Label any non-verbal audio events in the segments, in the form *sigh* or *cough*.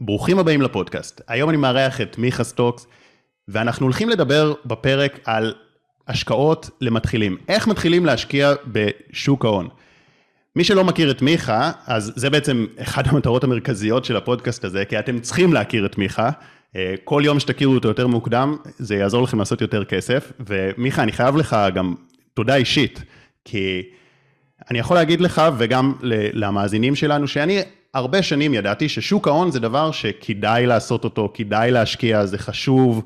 ברוכים הבאים לפודקאסט. היום אני מארח את מיכה סטוקס, ואנחנו הולכים לדבר בפרק על השקעות למתחילים. איך מתחילים להשקיע בשוק ההון. מי שלא מכיר את מיכה, אז זה בעצם אחת *laughs* המטרות המרכזיות של הפודקאסט הזה, כי אתם צריכים להכיר את מיכה. אה, כל יום שתכירו אותו יותר מוקדם, זה יעזור לכם לעשות יותר כסף. ומיכה, אני חייב לך גם תודה אישית, כי אני יכול להגיד לך, וגם למאזינים שלנו, שאני הרבה שנים ידעתי ששוק ההון זה דבר שכדאי לעשות אותו, כדאי להשקיע, זה חשוב,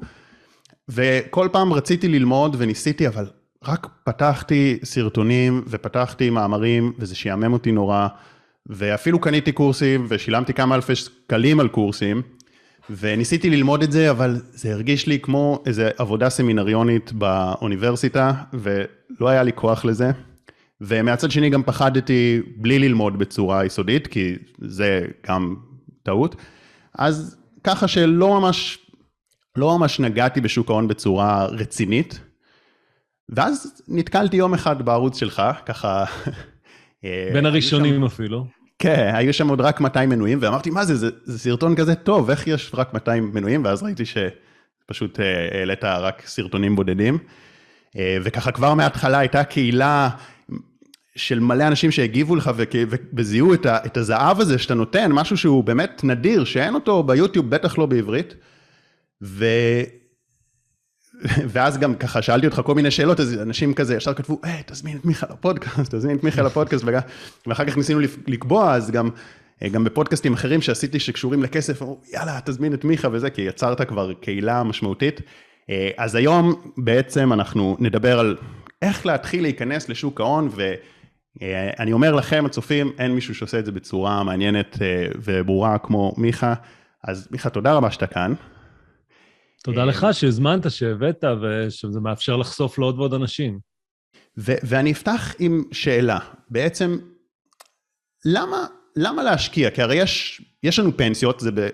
וכל פעם רציתי ללמוד וניסיתי, אבל רק פתחתי סרטונים ופתחתי מאמרים, וזה שיאמם אותי נורא, ואפילו קניתי קורסים ושילמתי כמה אלפי שקלים על קורסים, וניסיתי ללמוד את זה, אבל זה הרגיש לי כמו איזו עבודה סמינריונית באוניברסיטה, ולא היה לי כוח לזה. ומהצד שני גם פחדתי בלי ללמוד בצורה יסודית, כי זה גם טעות. אז ככה שלא ממש, לא ממש נגעתי בשוק ההון בצורה רצינית. ואז נתקלתי יום אחד בערוץ שלך, ככה... אה, בין הראשונים שם, אפילו. כן, היו שם עוד רק 200 מנויים, ואמרתי, מה זה, זה, זה סרטון כזה טוב, איך יש רק 200 מנויים? ואז ראיתי שפשוט אה, העלית רק סרטונים בודדים. אה, וככה כבר מההתחלה הייתה קהילה של מלא אנשים שהגיבו לך וזיהו את, את הזהב הזה שאתה נותן, משהו שהוא באמת נדיר, שאין אותו ביוטיוב, בטח לא בעברית. ו... ואז גם ככה שאלתי אותך כל מיני שאלות, אז אנשים כזה ישר כתבו, היי, אה, תזמין את מיכה לפודקאסט, תזמין את מיכה לפודקאסט, ואחר כך ניסינו לקבוע, אז גם, אה, גם בפודקאסטים אחרים שעשיתי שקשורים לכסף, אמרו, יאללה, תזמין את מיכה וזה, כי יצרת כבר קהילה משמעותית. אה, אז היום בעצם אנחנו נדבר על איך להתחיל להיכנס לשוק ההון, ו... אה, אני אומר לכם, הצופים, אין מישהו שעושה את זה בצורה מעניינת אה, וברורה כמו מיכה, אז מיכה, תודה רבה שאתה כאן. תודה אה, לך שהזמנת, שהבאת, ושזה מאפשר לחשוף לעוד ועוד אנשים. ו- ואני אפתח עם שאלה, בעצם, למה, למה להשקיע? כי הרי יש, יש לנו פנסיות, זה ב,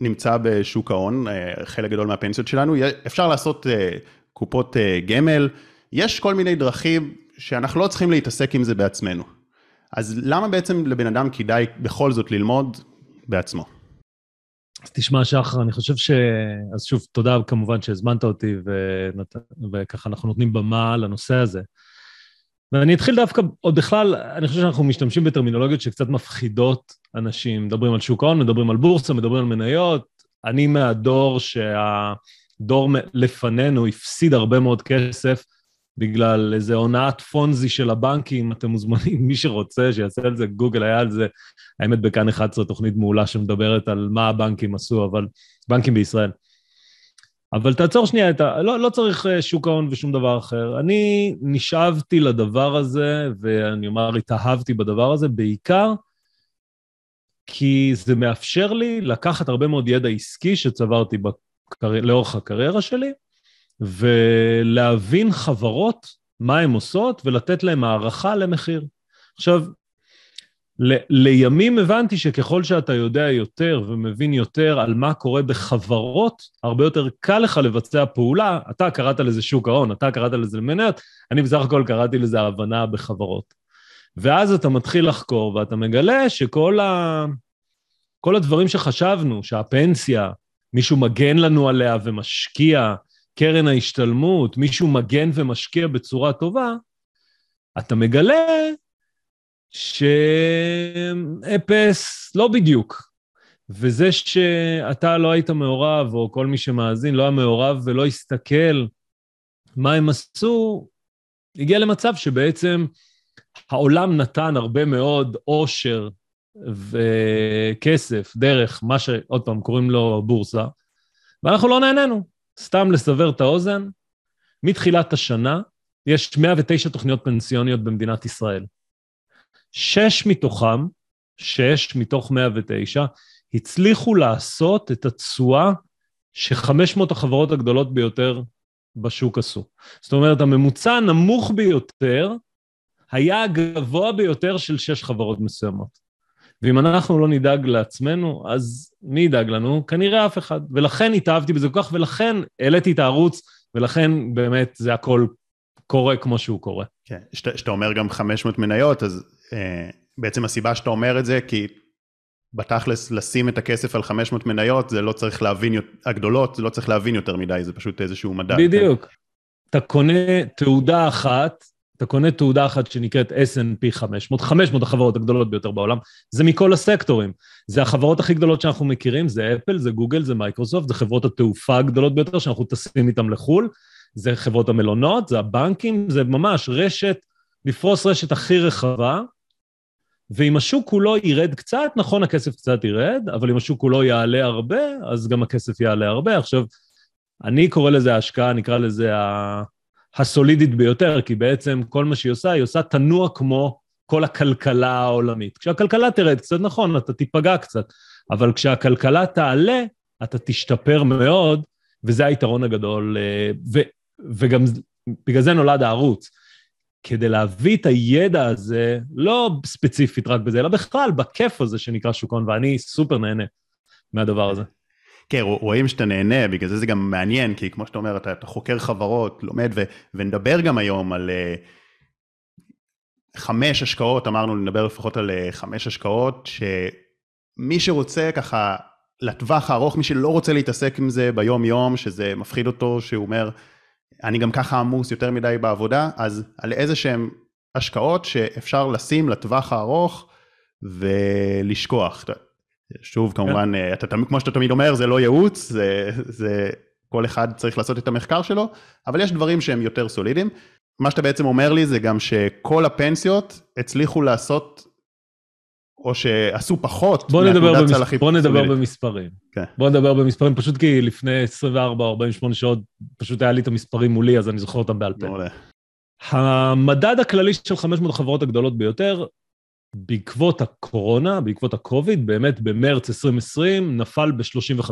נמצא בשוק ההון, חלק גדול מהפנסיות שלנו, אפשר לעשות קופות גמל, יש כל מיני דרכים שאנחנו לא צריכים להתעסק עם זה בעצמנו. אז למה בעצם לבן אדם כדאי בכל זאת ללמוד בעצמו? אז תשמע, שחר, אני חושב ש... אז שוב, תודה כמובן שהזמנת אותי, ונת... וככה אנחנו נותנים במה לנושא הזה. ואני אתחיל דווקא, עוד בכלל, אני חושב שאנחנו משתמשים בטרמינולוגיות שקצת מפחידות אנשים. מדברים על שוק ההון, מדברים על בורסה, מדברים על מניות. אני מהדור שהדור לפנינו הפסיד הרבה מאוד כסף בגלל איזה הונאת פונזי של הבנקים, אתם מוזמנים, מי שרוצה, שיעשה על זה גוגל, היה על זה, האמת בכאן 11 תוכנית מעולה שמדברת על מה הבנקים עשו, אבל, בנקים בישראל. אבל תעצור שנייה את ה... לא, לא צריך אה, שוק ההון ושום דבר אחר. אני נשאבתי לדבר הזה, ואני אומר, התאהבתי בדבר הזה, בעיקר כי זה מאפשר לי לקחת הרבה מאוד ידע עסקי שצברתי בקר... לאורך הקריירה שלי, ולהבין חברות, מה הן עושות, ולתת להן הערכה למחיר. עכשיו, ל- לימים הבנתי שככל שאתה יודע יותר ומבין יותר על מה קורה בחברות, הרבה יותר קל לך לבצע פעולה. אתה קראת לזה שוק ההון, אתה קראת לזה מניות, אני בסך הכל קראתי לזה הבנה בחברות. ואז אתה מתחיל לחקור ואתה מגלה שכל ה... כל הדברים שחשבנו, שהפנסיה, מישהו מגן לנו עליה ומשקיע, קרן ההשתלמות, מישהו מגן ומשקיע בצורה טובה, אתה מגלה שאפס לא בדיוק. וזה שאתה לא היית מעורב, או כל מי שמאזין לא היה מעורב ולא הסתכל מה הם עשו, הגיע למצב שבעצם העולם נתן הרבה מאוד עושר וכסף דרך מה שעוד פעם קוראים לו בורסה, ואנחנו לא נהנינו. סתם לסבר את האוזן, מתחילת השנה יש 109 תוכניות פנסיוניות במדינת ישראל. שש מתוכם, שש מתוך 109, הצליחו לעשות את התשואה ש-500 החברות הגדולות ביותר בשוק עשו. זאת אומרת, הממוצע הנמוך ביותר היה הגבוה ביותר של שש חברות מסוימות. ואם אנחנו לא נדאג לעצמנו, אז מי ידאג לנו? כנראה אף אחד. ולכן התאהבתי בזה כל כך, ולכן העליתי את הערוץ, ולכן באמת זה הכל קורה כמו שהוא קורה. כן, כשאתה אומר גם 500 מניות, אז אה, בעצם הסיבה שאתה אומר את זה, כי בתכלס לשים את הכסף על 500 מניות, זה לא צריך להבין, הגדולות, זה לא צריך להבין יותר מדי, זה פשוט איזשהו מדע. בדיוק. כן? אתה קונה תעודה אחת, אתה קונה תעודה אחת שנקראת S&P 500, 500 החברות הגדולות ביותר בעולם, זה מכל הסקטורים. זה החברות הכי גדולות שאנחנו מכירים, זה אפל, זה גוגל, זה מייקרוסופט, זה חברות התעופה הגדולות ביותר שאנחנו טסים איתן לחו"ל, זה חברות המלונות, זה הבנקים, זה ממש רשת, לפרוס רשת הכי רחבה, ואם השוק כולו ירד קצת, נכון, הכסף קצת ירד, אבל אם השוק כולו יעלה הרבה, אז גם הכסף יעלה הרבה. עכשיו, אני קורא לזה ההשקעה, נקרא לזה ה... הסולידית ביותר, כי בעצם כל מה שהיא עושה, היא עושה תנוע כמו כל הכלכלה העולמית. כשהכלכלה תרד קצת, נכון, אתה תיפגע קצת, אבל כשהכלכלה תעלה, אתה תשתפר מאוד, וזה היתרון הגדול, אה, ו, וגם בגלל זה נולד הערוץ. כדי להביא את הידע הזה, לא ספציפית רק בזה, אלא בכלל בכיף הזה שנקרא שוק ההון, ואני סופר נהנה מהדבר הזה. כן, רואים שאתה נהנה, בגלל זה זה גם מעניין, כי כמו שאתה אומר, אתה, אתה חוקר חברות, לומד, ו, ונדבר גם היום על uh, חמש השקעות, אמרנו נדבר לפחות על uh, חמש השקעות, שמי שרוצה ככה לטווח הארוך, מי שלא רוצה להתעסק עם זה ביום-יום, שזה מפחיד אותו, שהוא אומר, אני גם ככה עמוס יותר מדי בעבודה, אז על איזה שהם השקעות שאפשר לשים לטווח הארוך ולשכוח. שוב, כמובן, כן. אתה, כמו שאתה תמיד אומר, זה לא ייעוץ, זה, זה כל אחד צריך לעשות את המחקר שלו, אבל יש דברים שהם יותר סולידיים. מה שאתה בעצם אומר לי זה גם שכל הפנסיות הצליחו לעשות, או שעשו פחות בוא נדבר, במס... בוא נדבר במספרים. כן. בוא נדבר במספרים, פשוט כי לפני 24 או 48 שעות פשוט היה לי את המספרים מולי, אז אני זוכר אותם בעל פה. המדד הכללי של 500 החברות הגדולות ביותר בעקבות הקורונה, בעקבות הקוביד, באמת במרץ 2020 נפל ב-35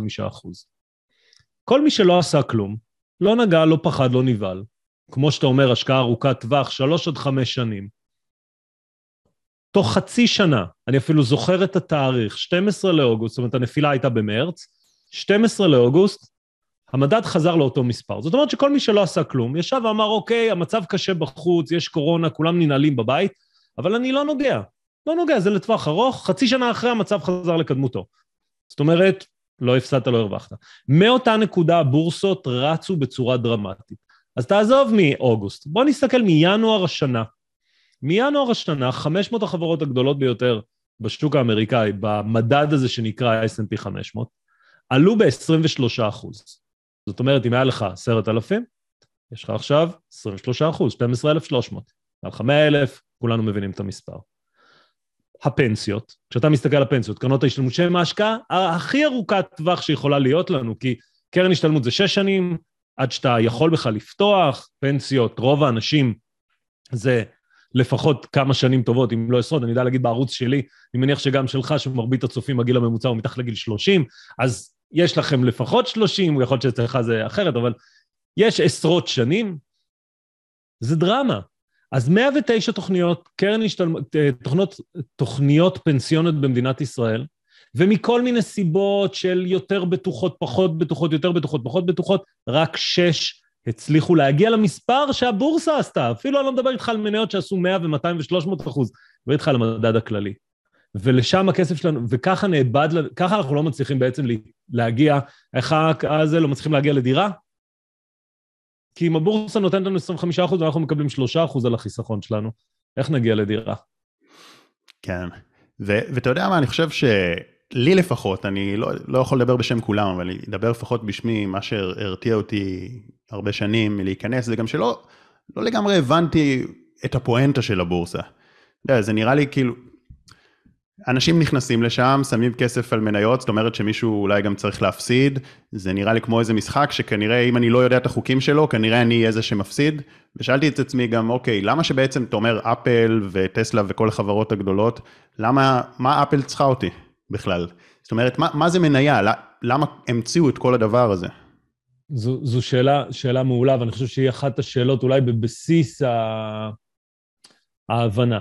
כל מי שלא עשה כלום, לא נגע, לא פחד, לא נבהל, כמו שאתה אומר, השקעה ארוכת טווח, שלוש עד חמש שנים, תוך חצי שנה, אני אפילו זוכר את התאריך, 12 לאוגוסט, זאת אומרת הנפילה הייתה במרץ, 12 לאוגוסט, המדד חזר לאותו מספר. זאת אומרת שכל מי שלא עשה כלום, ישב ואמר, אוקיי, המצב קשה בחוץ, יש קורונה, כולם ננעלים בבית, אבל אני לא נוגע. לא נוגע, זה לטווח ארוך, חצי שנה אחרי המצב חזר לקדמותו. זאת אומרת, לא הפסדת, לא הרווחת. מאותה נקודה הבורסות רצו בצורה דרמטית. אז תעזוב מאוגוסט, בוא נסתכל מינואר השנה. מינואר השנה, 500 החברות הגדולות ביותר בשוק האמריקאי, במדד הזה שנקרא ה-S&P 500, עלו ב-23 אחוז. זאת אומרת, אם היה לך 10,000, יש לך עכשיו 23 אחוז, 12,300. היה לך 100,000, כולנו מבינים את המספר. הפנסיות, כשאתה מסתכל על הפנסיות, קרנות ההשתלמות שהן ההשקעה הכי ארוכת טווח שיכולה להיות לנו, כי קרן השתלמות זה שש שנים, עד שאתה יכול בכלל לפתוח, פנסיות, רוב האנשים זה לפחות כמה שנים טובות, אם לא עשרות, אני יודע להגיד בערוץ שלי, אני מניח שגם שלך, שמרבית הצופים הגיל הממוצע הוא מתחת לגיל 30, אז יש לכם לפחות 30, יכול להיות שאצלך זה אחרת, אבל יש עשרות שנים, זה דרמה. אז 109 תוכניות, קרן השתלמות, אה, תוכניות, תוכניות פנסיונות במדינת ישראל, ומכל מיני סיבות של יותר בטוחות, פחות בטוחות, יותר בטוחות, פחות בטוחות, רק שש הצליחו להגיע למספר שהבורסה עשתה. אפילו אני לא מדבר איתך על מניות שעשו 100 ו-200 ו-300 אחוז, מדבר איתך על המדד הכללי. ולשם הכסף שלנו, וככה נאבד, ככה אנחנו לא מצליחים בעצם להגיע, איך הזה לא מצליחים להגיע לדירה? כי אם הבורסה נותנת לנו 25 אחוז ואנחנו מקבלים 3 אחוז על החיסכון שלנו, איך נגיע לדירה? כן, ו- ואתה יודע מה, אני חושב שלי לפחות, אני לא, לא יכול לדבר בשם כולם, אבל אני אדבר לפחות בשמי, מה שהרתיע אותי הרבה שנים מלהיכנס, זה גם שלא לא לגמרי הבנתי את הפואנטה של הבורסה. אתה יודע, זה נראה לי כאילו, אנשים נכנסים לשם, שמים כסף על מניות, זאת אומרת שמישהו אולי גם צריך להפסיד, זה נראה לי כמו איזה משחק שכנראה אם אני לא יודע את החוקים שלו, כנראה אני אהיה זה שמפסיד. ושאלתי את עצמי גם, אוקיי, למה שבעצם, אתה אומר אפל וטסלה וכל החברות הגדולות, למה, מה אפל צריכה אותי בכלל? זאת אומרת, מה, מה זה מניה? למה המציאו את כל הדבר הזה? זו, זו שאלה, שאלה מעולה, ואני חושב שהיא אחת השאלות אולי בבסיס ההבנה.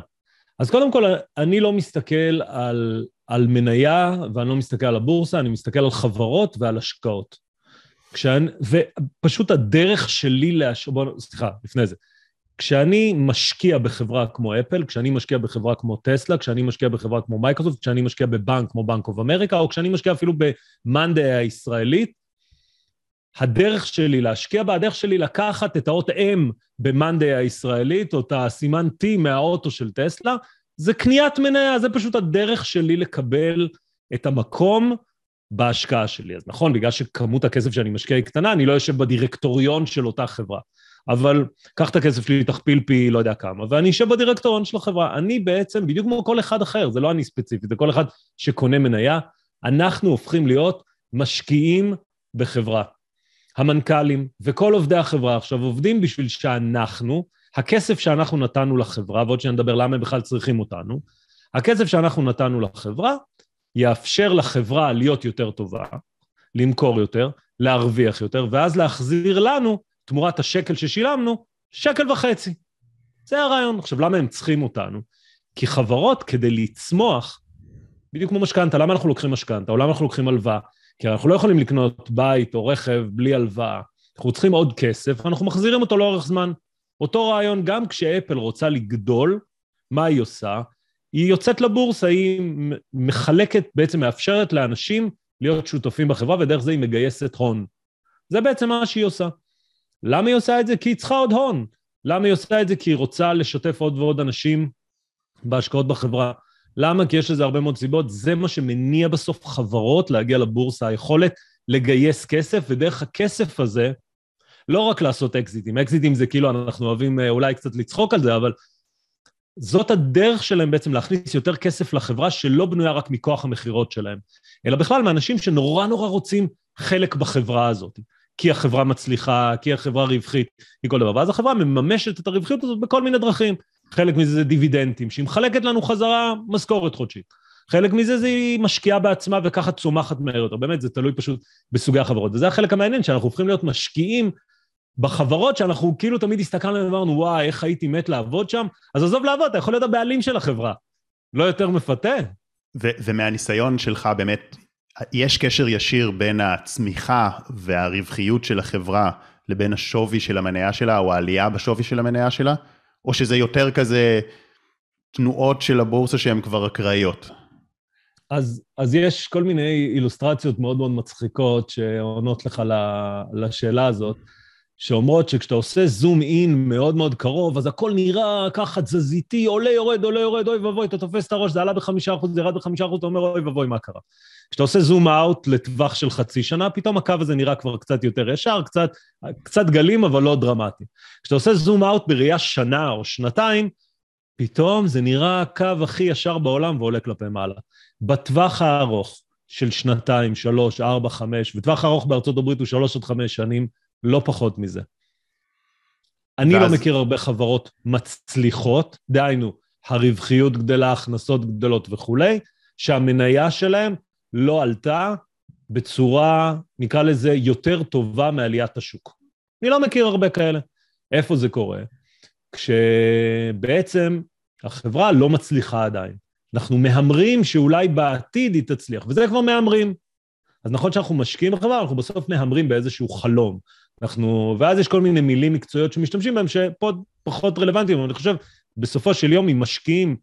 אז קודם כל, אני לא מסתכל על, על מניה ואני לא מסתכל על הבורסה, אני מסתכל על חברות ועל השקעות. כשאני, ופשוט הדרך שלי להשקיע, בואו, סליחה, לפני זה. כשאני משקיע בחברה כמו אפל, כשאני משקיע בחברה כמו טסלה, כשאני משקיע בחברה כמו מייקרוסופט, כשאני משקיע בבנק כמו בנק אוף אמריקה, או כשאני משקיע אפילו במאנדיי הישראלית, הדרך שלי להשקיע בה, הדרך שלי לקחת את האות M במאנדיי הישראלית, או את הסימן T מהאוטו של טסלה, זה קניית מניה, זה פשוט הדרך שלי לקבל את המקום בהשקעה שלי. אז נכון, בגלל שכמות הכסף שאני משקיע היא קטנה, אני לא יושב בדירקטוריון של אותה חברה. אבל קח את הכסף שלי, תכפיל פי לא יודע כמה, ואני אשב בדירקטוריון של החברה. אני בעצם, בדיוק כמו כל אחד אחר, זה לא אני ספציפית, זה כל אחד שקונה מניה, אנחנו הופכים להיות משקיעים בחברה. המנכ"לים וכל עובדי החברה עכשיו עובדים בשביל שאנחנו, הכסף שאנחנו נתנו לחברה, ועוד שניה נדבר למה הם בכלל צריכים אותנו, הכסף שאנחנו נתנו לחברה יאפשר לחברה להיות יותר טובה, למכור יותר, להרוויח יותר, ואז להחזיר לנו, תמורת השקל ששילמנו, שקל וחצי. זה הרעיון. עכשיו, למה הם צריכים אותנו? כי חברות, כדי לצמוח, בדיוק כמו משכנתה, למה אנחנו לוקחים משכנתה, או למה אנחנו לוקחים הלוואה? כי אנחנו לא יכולים לקנות בית או רכב בלי הלוואה. אנחנו צריכים עוד כסף, ואנחנו מחזירים אותו לאורך זמן. אותו רעיון, גם כשאפל רוצה לגדול, מה היא עושה? היא יוצאת לבורסה, היא מחלקת, בעצם מאפשרת לאנשים להיות שותפים בחברה, ודרך זה היא מגייסת הון. זה בעצם מה שהיא עושה. למה היא עושה את זה? כי היא צריכה עוד הון. למה היא עושה את זה? כי היא רוצה לשתף עוד ועוד אנשים בהשקעות בחברה. למה? כי יש לזה הרבה מאוד סיבות. זה מה שמניע בסוף חברות להגיע לבורסה, היכולת לגייס כסף, ודרך הכסף הזה, לא רק לעשות אקזיטים. אקזיטים זה כאילו, אנחנו אוהבים אה, אולי קצת לצחוק על זה, אבל זאת הדרך שלהם בעצם להכניס יותר כסף לחברה שלא בנויה רק מכוח המכירות שלהם, אלא בכלל מאנשים שנורא נורא רוצים חלק בחברה הזאת. כי החברה מצליחה, כי החברה רווחית, כי כל דבר. ואז החברה מממשת את הרווחיות הזאת בכל מיני דרכים. חלק מזה זה דיבידנדים, שהיא מחלקת לנו חזרה משכורת חודשית. חלק מזה זה היא משקיעה בעצמה וככה צומחת מהר יותר. באמת, זה תלוי פשוט בסוגי החברות. וזה החלק המעניין, שאנחנו הופכים להיות משקיעים בחברות שאנחנו כאילו תמיד הסתכלנו ואמרנו, וואי, איך הייתי מת לעבוד שם? אז עזוב לעבוד, אתה יכול להיות הבעלים של החברה. לא יותר מפתה. ו- ומהניסיון שלך, באמת, יש קשר ישיר בין הצמיחה והרווחיות של החברה לבין השווי של המניה שלה, או העלייה בשווי של המניה שלה? או שזה יותר כזה תנועות של הבורסה שהן כבר אקראיות? אז, אז יש כל מיני אילוסטרציות מאוד מאוד מצחיקות שעונות לך לשאלה הזאת. שאומרות שכשאתה עושה זום אין מאוד מאוד קרוב, אז הכל נראה ככה תזזיתי, עולה, יורד, עולה, יורד, אוי ואבוי, אתה תופס את הראש, זה עלה בחמישה אחוז, זה ירד בחמישה אחוז, אתה אומר, אוי ואבוי, מה קרה? כשאתה עושה זום אאוט לטווח של חצי שנה, פתאום הקו הזה נראה כבר קצת יותר ישר, קצת, קצת גלים, אבל לא דרמטי. כשאתה עושה זום אאוט בראייה שנה או שנתיים, פתאום זה נראה הקו הכי ישר בעולם ועולה כלפי מעלה. בטווח הארוך של שנתיים, שלוש, ארבע, חמש, וטווח הארוך בארצות הברית הוא שלוש עד חמש שנים, לא פחות מזה. אני לא ואז... לא מכיר הרבה חברות מצליחות, דהיינו, הרווחיות גדלה, הכנסות גדלות וכולי, שהמניה שלהם לא עלתה בצורה, נקרא לזה, יותר טובה מעליית השוק. אני לא מכיר הרבה כאלה. איפה זה קורה? כשבעצם החברה לא מצליחה עדיין. אנחנו מהמרים שאולי בעתיד היא תצליח, וזה כבר מהמרים. אז נכון שאנחנו משקיעים בחברה, אנחנו בסוף מהמרים באיזשהו חלום. אנחנו, ואז יש כל מיני מילים מקצועיות שמשתמשים בהם שפה פחות רלוונטיים, אבל אני חושב, בסופו של יום, אם משקיעים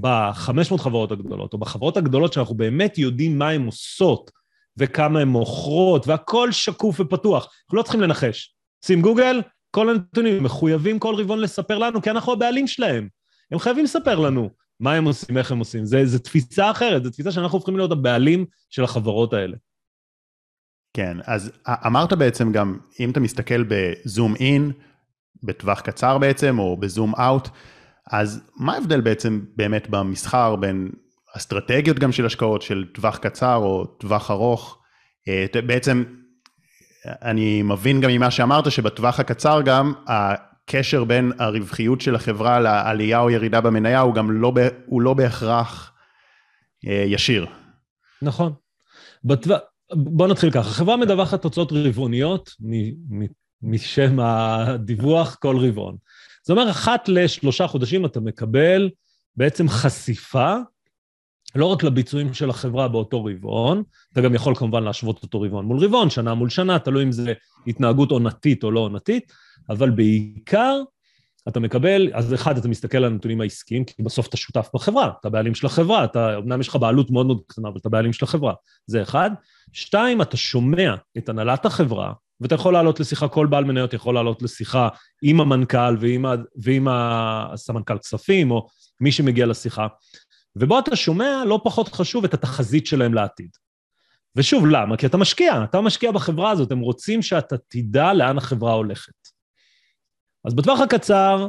ב-500 חברות הגדולות, או בחברות הגדולות שאנחנו באמת יודעים מה הן עושות, וכמה הן מוכרות, והכול שקוף ופתוח, אנחנו לא צריכים לנחש. שים גוגל, כל הנתונים מחויבים כל רבעון לספר לנו, כי אנחנו הבעלים שלהם. הם חייבים לספר לנו מה הם עושים, איך הם עושים. זו תפיסה אחרת, זו תפיסה שאנחנו הופכים להיות הבעלים של החברות האלה. כן, אז אמרת בעצם גם, אם אתה מסתכל בזום אין, בטווח קצר בעצם, או בזום אאוט, אז מה ההבדל בעצם באמת במסחר בין אסטרטגיות גם של השקעות, של טווח קצר או טווח ארוך? אה, בעצם, אני מבין גם ממה שאמרת, שבטווח הקצר גם, הקשר בין הרווחיות של החברה לעלייה או ירידה במניה, הוא גם לא, הוא לא בהכרח אה, ישיר. נכון. בטווח... בוא נתחיל ככה, חברה מדווחת תוצאות רבעוניות משם הדיווח כל רבעון. זאת אומרת, אחת לשלושה חודשים אתה מקבל בעצם חשיפה, לא רק לביצועים של החברה באותו רבעון, אתה גם יכול כמובן להשוות אותו רבעון מול רבעון, שנה מול שנה, תלוי אם זה התנהגות עונתית או לא עונתית, אבל בעיקר אתה מקבל, אז אחד, אתה מסתכל על הנתונים העסקיים, כי בסוף אתה שותף בחברה, אתה בעלים של החברה, אתה, אמנם יש לך בעלות מאוד מאוד קטנה, אבל אתה בעלים של החברה, זה אחד. שתיים, אתה שומע את הנהלת החברה, ואתה יכול לעלות לשיחה, כל בעל מניות יכול לעלות לשיחה עם המנכ"ל ועם, ועם הסמנכ"ל כספים, או מי שמגיע לשיחה, ובו אתה שומע, לא פחות חשוב, את התחזית שלהם לעתיד. ושוב, למה? כי אתה משקיע, אתה משקיע בחברה הזאת, הם רוצים שאתה תדע לאן החברה הולכת. אז בטווח הקצר,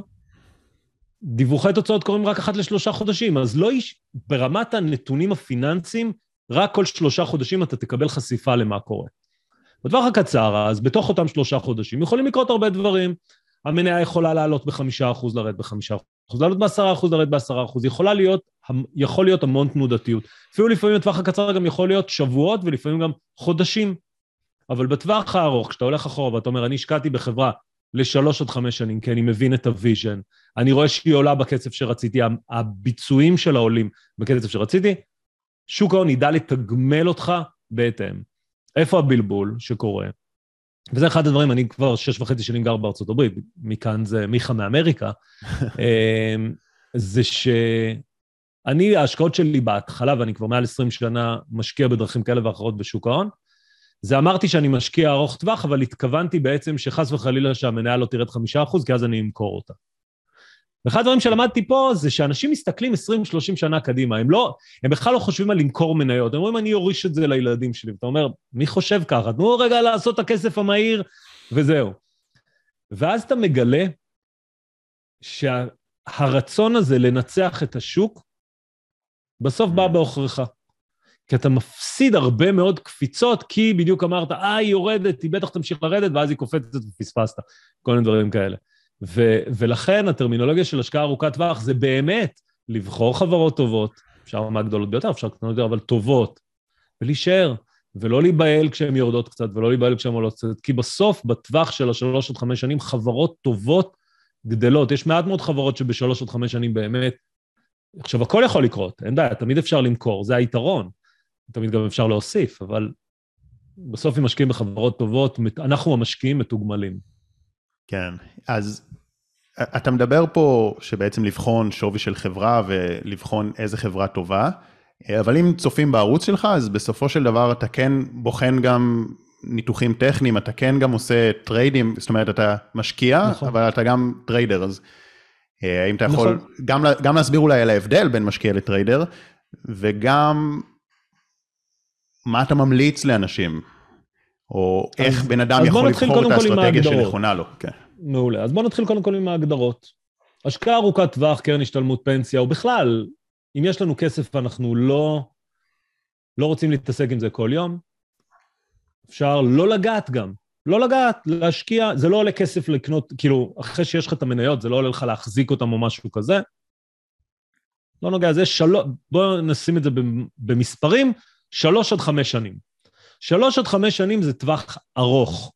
דיווחי תוצאות קורים רק אחת לשלושה חודשים, אז לא יש, ברמת הנתונים הפיננסיים, רק כל שלושה חודשים אתה תקבל חשיפה למה קורה. בטווח הקצר, אז בתוך אותם שלושה חודשים יכולים לקרות הרבה דברים. המניה יכולה לעלות בחמישה אחוז, לרדת בחמישה אחוז, לעלות בעשרה אחוז, לרדת בעשרה אחוז, יכולה להיות, יכול להיות המון תנודתיות. אפילו לפעמים בטווח הקצר גם יכול להיות שבועות ולפעמים גם חודשים. אבל בטווח הארוך, כשאתה הולך אחורה ואתה אומר, אני השקעתי בחברה לשלוש עד חמש שנים, כי אני מבין את ה vision, אני רואה שהיא עולה בקצב שרציתי, הביצועים שלה עולים בקצב שרציתי, שוק ההון ידע לתגמל אותך בהתאם. איפה הבלבול שקורה? וזה אחד הדברים, אני כבר שש וחצי שנים גר בארצות הברית, מכאן זה מיכה מאמריקה, *laughs* אמ, זה שאני, ההשקעות שלי בהתחלה, ואני כבר מעל 20 שנה משקיע בדרכים כאלה ואחרות בשוק ההון, זה אמרתי שאני משקיע ארוך טווח, אבל התכוונתי בעצם שחס וחלילה שהמניה לא תרד חמישה אחוז, כי אז אני אמכור אותה. ואחד הדברים שלמדתי פה זה שאנשים מסתכלים 20-30 שנה קדימה, הם לא, הם בכלל לא חושבים על למכור מניות, הם אומרים, אני אוריש את זה לילדים שלי. ואתה אומר, מי חושב ככה? תנו רגע לעשות את הכסף המהיר, וזהו. ואז אתה מגלה שהרצון הזה לנצח את השוק, בסוף בא mm. בעוכריך. כי אתה מפסיד הרבה מאוד קפיצות, כי בדיוק אמרת, אה, היא יורדת, היא בטח תמשיך לרדת, ואז היא קופצת ופספסת. כל מיני דברים כאלה. ו- ולכן הטרמינולוגיה של השקעה ארוכת טווח זה באמת לבחור חברות טובות, אפשר מהגדולות ביותר, אפשר קטנות יותר, אבל טובות, ולהישאר, ולא להיבהל כשהן יורדות קצת, ולא להיבהל כשהן עולות קצת, כי בסוף, בטווח של השלוש עד חמש שנים, חברות טובות גדלות. יש מעט מאוד חברות שבשלוש עד חמש שנים באמת... עכשיו, הכל יכול לקרות, אין בעיה, תמיד אפשר למכור, זה היתרון. תמיד גם אפשר להוסיף, אבל בסוף אם משקיעים בחברות טובות, אנחנו המשקיעים מתוגמלים. כן, אז אתה מדבר פה שבעצם לבחון שווי של חברה ולבחון איזה חברה טובה, אבל אם צופים בערוץ שלך, אז בסופו של דבר אתה כן בוחן גם ניתוחים טכניים, אתה כן גם עושה טריידים, זאת אומרת, אתה משקיע, נכון. אבל אתה גם trader, אז אה, האם אתה יכול נכון. גם, גם להסביר אולי על ההבדל בין משקיע ל trader, וגם מה אתה ממליץ לאנשים או אז, איך בן אדם יכול לבחור את האסטרטגיה שנכונה לו. כן. מעולה. אז בואו נתחיל קודם כל עם ההגדרות. השקעה ארוכת טווח, קרן השתלמות פנסיה, או בכלל, אם יש לנו כסף ואנחנו לא, לא רוצים להתעסק עם זה כל יום, אפשר לא לגעת גם. לא לגעת, להשקיע, זה לא עולה כסף לקנות, כאילו, אחרי שיש לך את המניות, זה לא עולה לך להחזיק אותם או משהו כזה. לא נוגע, זה שלוש, בואו נשים את זה במספרים, שלוש עד חמש שנים. שלוש עד חמש שנים זה טווח ארוך.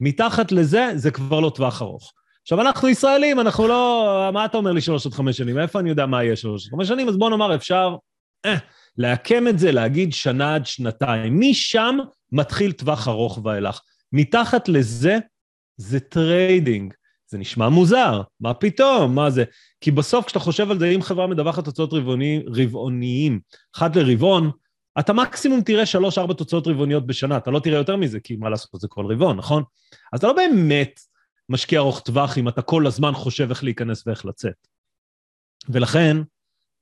מתחת לזה, זה כבר לא טווח ארוך. עכשיו, אנחנו ישראלים, אנחנו לא... מה אתה אומר לי שלוש עד חמש שנים? איפה אני יודע מה יהיה שלוש עד חמש שנים? אז בוא נאמר, אפשר אה, לעקם את זה, להגיד שנה עד שנתיים. משם מתחיל טווח ארוך ואילך. מתחת לזה, זה trading. זה נשמע מוזר, מה פתאום, מה זה? כי בסוף כשאתה חושב על זה, אם חברה מדווחת תוצאות רבעוני, רבעוניים, אחת לרבעון, אתה מקסימום תראה שלוש-ארבע תוצאות רבעוניות בשנה, אתה לא תראה יותר מזה, כי מה לעשות, זה כל רבעון, נכון? אז אתה לא באמת משקיע ארוך טווח אם אתה כל הזמן חושב איך להיכנס ואיך לצאת. ולכן,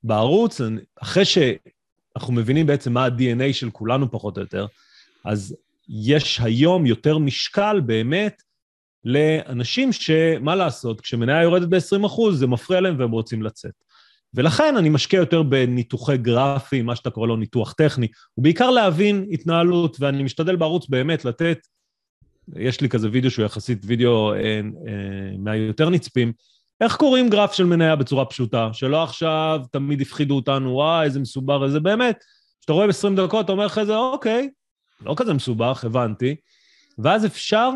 בערוץ, אחרי שאנחנו מבינים בעצם מה ה-DNA של כולנו פחות או יותר, אז יש היום יותר משקל באמת לאנשים שמה לעשות, כשמניה יורדת ב-20%, זה מפריע להם והם רוצים לצאת. ולכן אני משקיע יותר בניתוחי גרפים, מה שאתה קורא לו ניתוח טכני, ובעיקר להבין התנהלות, ואני משתדל בערוץ באמת לתת, יש לי כזה וידאו שהוא יחסית וידאו אה, אה, מהיותר נצפים, איך קוראים גרף של מניה בצורה פשוטה, שלא עכשיו תמיד הפחידו אותנו, וואי, איזה מסובר, איזה באמת, כשאתה רואה ב-20 דקות, אתה אומר לך איזה, אוקיי, לא כזה מסובך, הבנתי, ואז אפשר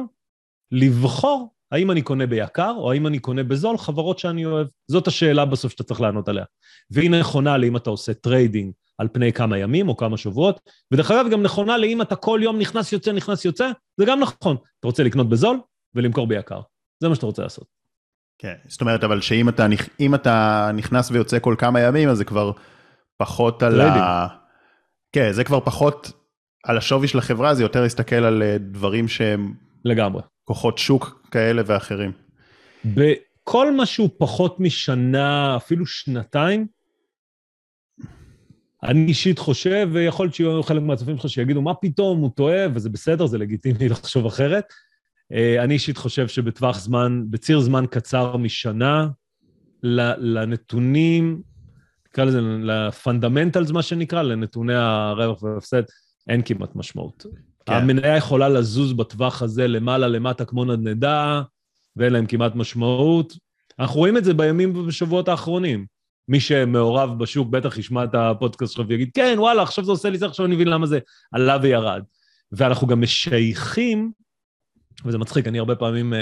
לבחור האם אני קונה ביקר או האם אני קונה בזול חברות שאני אוהב? זאת השאלה בסוף שאתה צריך לענות עליה. והיא נכונה לאם אתה עושה trading על פני כמה ימים או כמה שבועות, ודרך אגב גם נכונה לאם אתה כל יום נכנס יוצא, נכנס יוצא, זה גם נכון. אתה רוצה לקנות בזול ולמכור ביקר. זה מה שאתה רוצה לעשות. כן, זאת אומרת, אבל שאם אתה, אתה נכנס ויוצא כל כמה ימים, אז זה כבר פחות על ה... כן, זה כבר פחות על השווי של החברה, זה יותר להסתכל על אה, דברים שהם... לגמרי. כוחות שוק כאלה ואחרים. בכל מה שהוא פחות משנה, אפילו שנתיים, אני אישית חושב, ויכול להיות שיהיו חלק מהצופים שלך שיגידו, מה פתאום, הוא טועה, וזה בסדר, זה לגיטימי *laughs* לחשוב אחרת. אה, אני אישית חושב שבטווח זמן, בציר זמן קצר משנה, לנתונים, נקרא לזה, לפונדמנטלס, מה שנקרא, לנתוני הרווח והפסד, אין כמעט משמעות. כן. המניה יכולה לזוז בטווח הזה למעלה, למטה, כמו נדנדה, ואין להם כמעט משמעות. אנחנו רואים את זה בימים ובשבועות האחרונים. מי שמעורב בשוק בטח ישמע את הפודקאסט שלך ויגיד, כן, וואלה, עכשיו זה עושה לי זה, עכשיו אני מבין למה זה עלה וירד. ואנחנו גם משייכים, וזה מצחיק, אני הרבה פעמים, uh,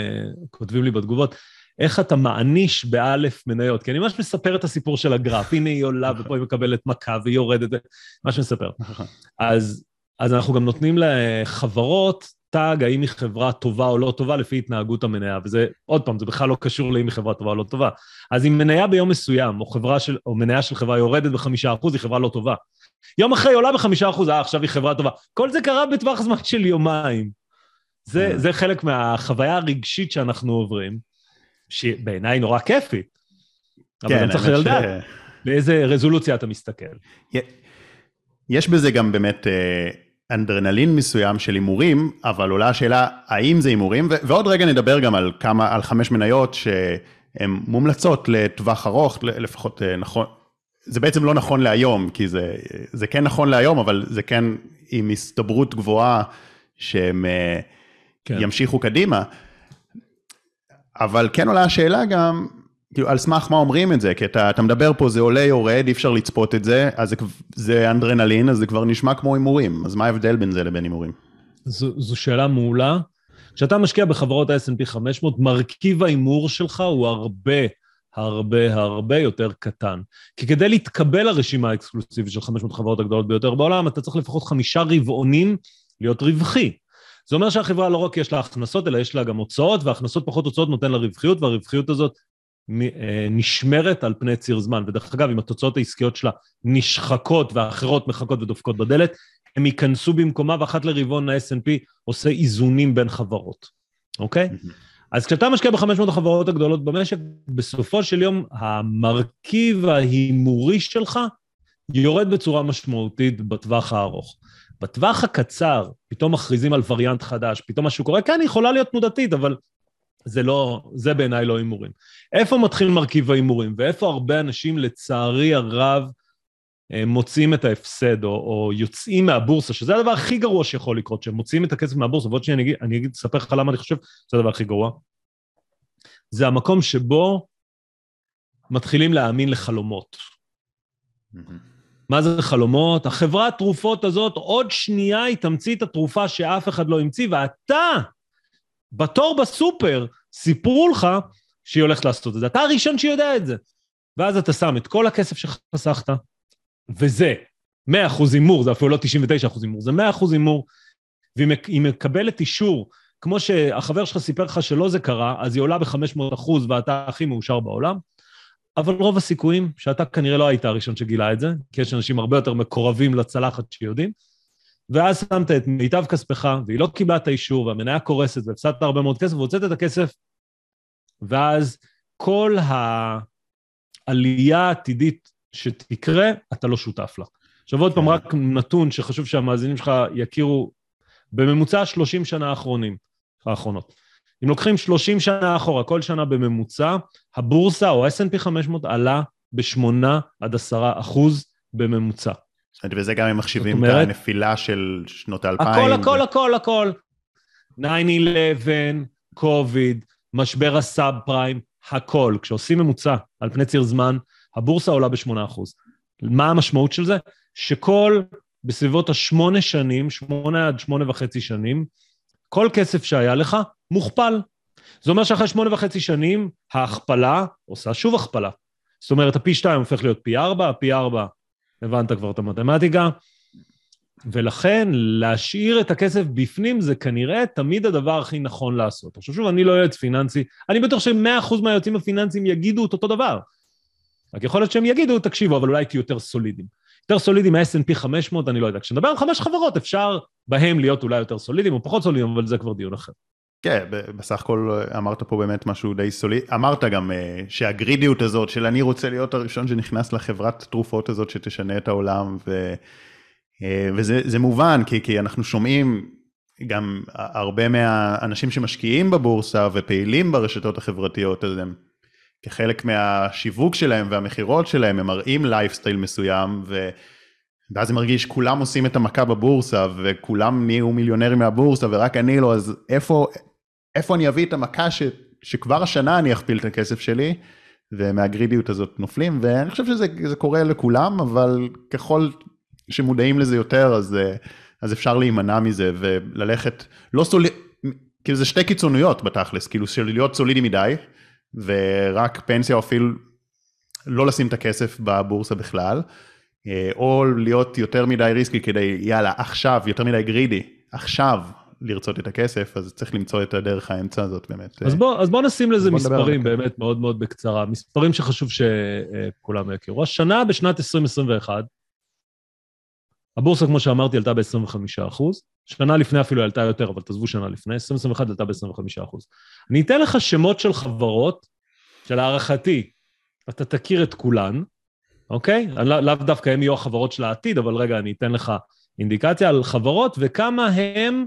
כותבים לי בתגובות, איך אתה מעניש באלף מניות, כי אני ממש מספר את הסיפור של הגרף, הנה היא עולה ופה היא מקבלת מכה והיא יורדת, ממש מספר. אז, אז אנחנו גם נותנים לחברות טאג האם היא חברה טובה או לא טובה לפי התנהגות המניה, וזה, עוד פעם, זה בכלל לא קשור לאם היא חברה טובה או לא טובה. אז אם מניה ביום מסוים, או, חברה של, או מניה של חברה יורדת בחמישה אחוז, היא חברה לא טובה. יום אחרי היא עולה בחמישה אחוז, אה, עכשיו היא חברה טובה. כל זה קרה בטווח זמן של יומיים. זה, mm. זה חלק מהחוויה הרגשית שאנחנו עוברים, שבעיניי נורא כיפית. אבל כן, אני צריך לדעת ש... באיזה רזולוציה אתה מסתכל. יש בזה גם באמת... אה, אנדרנלין מסוים של הימורים, אבל עולה השאלה האם זה הימורים, ועוד רגע נדבר גם על כמה, על חמש מניות שהן מומלצות לטווח ארוך, לפחות אה, נכון, זה בעצם לא נכון להיום, כי זה, זה כן נכון להיום, אבל זה כן עם הסתברות גבוהה שהם אה, כן. ימשיכו קדימה. אבל כן עולה השאלה גם, כאילו, על סמך מה אומרים את זה? כי אתה, אתה מדבר פה, זה עולה, יורד, אי אפשר לצפות את זה, אז זה, זה אנדרנלין, אז זה כבר נשמע כמו הימורים. אז מה ההבדל בין זה לבין הימורים? זו, זו שאלה מעולה. כשאתה משקיע בחברות ה-S&P 500, מרכיב ההימור שלך הוא הרבה, הרבה, הרבה יותר קטן. כי כדי להתקבל לרשימה האקסקלוסיבית של 500 חברות הגדולות ביותר בעולם, אתה צריך לפחות חמישה רבעונים להיות רווחי. זה אומר שהחברה לא רק יש לה הכנסות, אלא יש לה גם הוצאות, והכנסות פחות הוצאות נותן לה רווחיות, והרווחיות הזאת נשמרת על פני ציר זמן. ודרך אגב, אם התוצאות העסקיות שלה נשחקות ואחרות מחכות ודופקות בדלת, הם ייכנסו במקומה, ואחת לרבעון ה snp עושה איזונים בין חברות, אוקיי? אז כשאתה משקיע ב-500 החברות הגדולות במשק, בסופו של יום המרכיב ההימורי שלך יורד בצורה משמעותית בטווח הארוך. בטווח הקצר, פתאום מכריזים על וריאנט חדש, פתאום משהו קורה, כן, היא יכולה להיות תנודתית, אבל זה לא, זה בעיניי לא הימורים. איפה מתחיל מרכיב ההימורים, ואיפה הרבה אנשים, לצערי הרב, אה, מוצאים את ההפסד, או, או יוצאים מהבורסה, שזה הדבר הכי גרוע שיכול לקרות, שהם מוציאים את הכסף מהבורסה, ועוד שניה אני אני אגיד, אספר לך למה אני חושב שזה הדבר הכי גרוע. זה המקום שבו מתחילים להאמין לחלומות. מה זה חלומות? החברת תרופות הזאת, עוד שנייה היא תמציא את התרופה שאף אחד לא המציא, ואתה, בתור בסופר, סיפרו לך שהיא הולכת לעשות את זה. אתה הראשון שיודע את זה. ואז אתה שם את כל הכסף שחסכת, וזה 100% הימור, זה אפילו לא 99% הימור, זה 100% הימור, והיא מקבלת אישור, כמו שהחבר שלך סיפר לך שלא זה קרה, אז היא עולה ב-500% ואתה הכי מאושר בעולם, אבל רוב הסיכויים שאתה כנראה לא היית הראשון שגילה את זה, כי יש אנשים הרבה יותר מקורבים לצלחת שיודעים, ואז שמת את מיטב כספך, והיא לא קיבלה את האישור, והמניה קורסת, והפסדת הרבה מאוד כסף, והוצאת את הכסף, ואז כל העלייה העתידית שתקרה, אתה לא שותף לה. עכשיו עוד פעם, כן. רק נתון שחשוב שהמאזינים שלך יכירו, בממוצע 30 שנה האחרונים, האחרונות. אם לוקחים 30 שנה אחורה, כל שנה בממוצע, הבורסה או ה-S&P 500 עלה ב-8 עד 10 אחוז בממוצע. וזה גם אם מחשיבים אומרת, את הנפילה של שנות האלפיים. הכל, הכל, הכל, הכל. 9-11, קוביד, משבר הסאב פריים, הכל. כשעושים ממוצע על פני ציר זמן, הבורסה עולה ב-8%. מה המשמעות של זה? שכל, בסביבות השמונה שנים, שמונה עד שמונה וחצי שנים, כל כסף שהיה לך מוכפל. זה אומר שאחרי שמונה וחצי שנים, ההכפלה עושה שוב הכפלה. זאת אומרת, הפי 2 הופך להיות פי 4, הפי 4 הבנת כבר את המתמטיקה. ולכן להשאיר את הכסף בפנים זה כנראה תמיד הדבר הכי נכון לעשות. עכשיו שוב, אני לא יועץ פיננסי, אני בטוח ש-100% מהיועצים הפיננסיים יגידו את אותו דבר. רק יכול להיות שהם יגידו, תקשיבו, אבל אולי תהיו יותר סולידיים. יותר סולידיים מה-S&P 500, אני לא יודע. כשנדבר על חמש חברות, אפשר בהם להיות אולי יותר סולידיים או פחות סולידיים, אבל זה כבר דיון אחר. כן, בסך הכל אמרת פה באמת משהו די סוליד, אמרת גם אה, שהגרידיות הזאת של אני רוצה להיות הראשון שנכנס לחברת תרופות הזאת שתשנה את העולם, ו, אה, וזה מובן, כי, כי אנחנו שומעים גם הרבה מהאנשים שמשקיעים בבורסה ופעילים ברשתות החברתיות, אז הם כחלק מהשיווק שלהם והמכירות שלהם, הם מראים לייפסטייל מסוים, ו... ואז זה מרגיש כולם עושים את המכה בבורסה וכולם נהיו מיליונרים מהבורסה ורק אני לא, אז איפה, איפה אני אביא את המכה ש, שכבר השנה אני אכפיל את הכסף שלי, ומהגרידיות הזאת נופלים, ואני חושב שזה קורה לכולם, אבל ככל שמודעים לזה יותר, אז, אז אפשר להימנע מזה וללכת, לא סוליד, כאילו זה שתי קיצוניות בתכלס, כאילו של להיות סולידי מדי, ורק פנסיה או אפילו לא לשים את הכסף בבורסה בכלל, או להיות יותר מדי ריסקי כדי, יאללה, עכשיו, יותר מדי גרידי, עכשיו לרצות את הכסף, אז צריך למצוא את הדרך האמצע הזאת באמת. אז בוא, אז בוא נשים לזה בוא מספרים באמת מאוד מאוד בקצרה, מספרים שחשוב שכולם יכירו. השנה, בשנת 2021, הבורסה, כמו שאמרתי, עלתה ב-25 אחוז. שנה לפני אפילו עלתה יותר, אבל תעזבו שנה לפני, 2021 עלתה ב-25 אחוז. אני אתן לך שמות של חברות, שלהערכתי, אתה תכיר את כולן, אוקיי? לאו לא דווקא הם יהיו החברות של העתיד, אבל רגע, אני אתן לך אינדיקציה על חברות וכמה הם,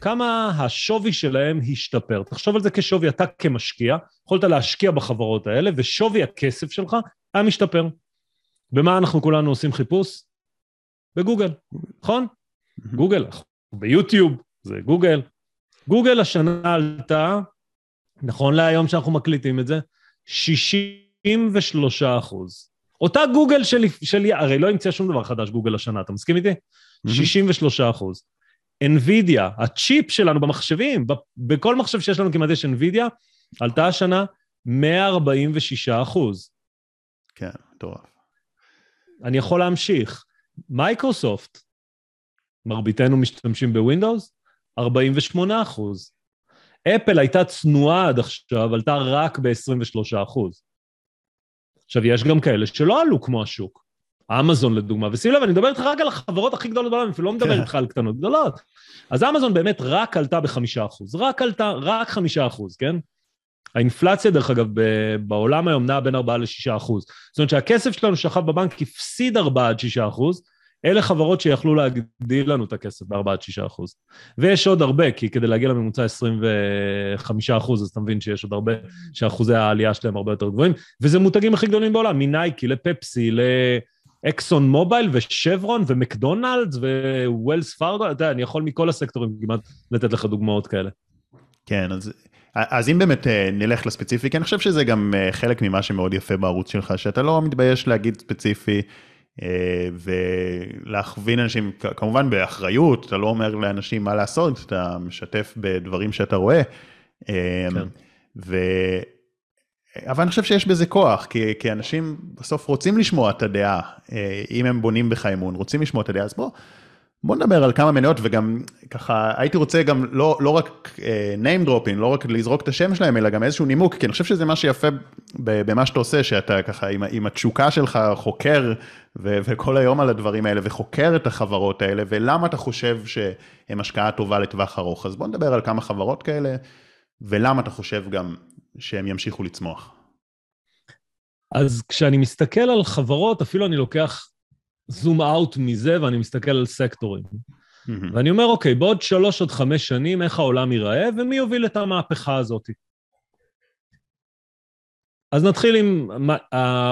כמה השווי שלהם השתפר. תחשוב על זה כשווי, אתה כמשקיע, יכולת להשקיע בחברות האלה, ושווי הכסף שלך היה משתפר. במה אנחנו כולנו עושים חיפוש? בגוגל, נכון? גוגל, ביוטיוב, זה גוגל. גוגל השנה עלתה, נכון להיום שאנחנו מקליטים את זה, 63 אחוז. אותה גוגל שלי, שלי, הרי לא המציא שום דבר חדש גוגל השנה, אתה מסכים איתי? 63 אחוז. NVIDIA, הצ'יפ שלנו במחשבים, בכל מחשב שיש לנו כמעט יש NVIDIA, עלתה השנה 146 אחוז. כן, מטורף. אני יכול להמשיך. מייקרוסופט, מרביתנו משתמשים בווינדוס, 48 אחוז. אפל הייתה צנועה עד עכשיו, עלתה רק ב-23 אחוז. עכשיו, יש גם כאלה שלא עלו כמו השוק. אמזון לדוגמה, ושים לב, אני מדבר איתך רק על החברות הכי גדולות בעולם, אפילו לא מדבר כן. איתך על קטנות גדולות. אז אמזון באמת רק עלתה בחמישה אחוז, רק עלתה, רק חמישה אחוז, כן? האינפלציה, דרך אגב, בעולם היום נעה בין 4 ל-6 אחוז. זאת אומרת שהכסף שלנו שכב בבנק הפסיד 4 עד 6 אחוז, אלה חברות שיכלו להגדיל לנו את הכסף ב-4 עד 6 אחוז. ויש עוד הרבה, כי כדי להגיע לממוצע 25 אחוז, אז אתה מבין שיש עוד הרבה, שאחוזי העלייה שלהם הרבה יותר גבוהים, וזה מותגים הכי גדולים בעולם, מנייקי לפפסי, לאקסון מובייל ושברון ומקדונלדס ווילס פארגו, אתה יודע, אני יכול מכל הסקטורים כמעט לתת לך דוגמאות כאלה. כן, אז אז אם באמת אה, נלך לספציפי, כי אני חושב שזה גם אה, חלק ממה שמאוד יפה בערוץ שלך, שאתה לא מתבייש להגיד ספציפי ולהכווין אנשים, כמובן באחריות, אתה לא אומר לאנשים מה לעשות, אתה משתף בדברים שאתה רואה. כן. ו... אבל אני חושב שיש בזה כוח, כי, כי אנשים בסוף רוצים לשמוע את הדעה, אם הם בונים בך אמון, רוצים לשמוע את הדעה, אז בוא, בוא נדבר על כמה מניות וגם ככה הייתי רוצה גם לא, לא רק uh, name dropping, לא רק לזרוק את השם שלהם אלא גם איזשהו נימוק, כי אני חושב שזה מה שיפה במה שאתה עושה, שאתה ככה עם, עם התשוקה שלך חוקר ו, וכל היום על הדברים האלה וחוקר את החברות האלה ולמה אתה חושב שהן השקעה טובה לטווח ארוך. אז בוא נדבר על כמה חברות כאלה ולמה אתה חושב גם שהם ימשיכו לצמוח. אז כשאני מסתכל על חברות, אפילו אני לוקח זום אאוט מזה ואני מסתכל על סקטורים. Mm-hmm. ואני אומר, אוקיי, בעוד שלוש עוד חמש שנים, איך העולם ייראה ומי יוביל את המהפכה הזאת? אז נתחיל עם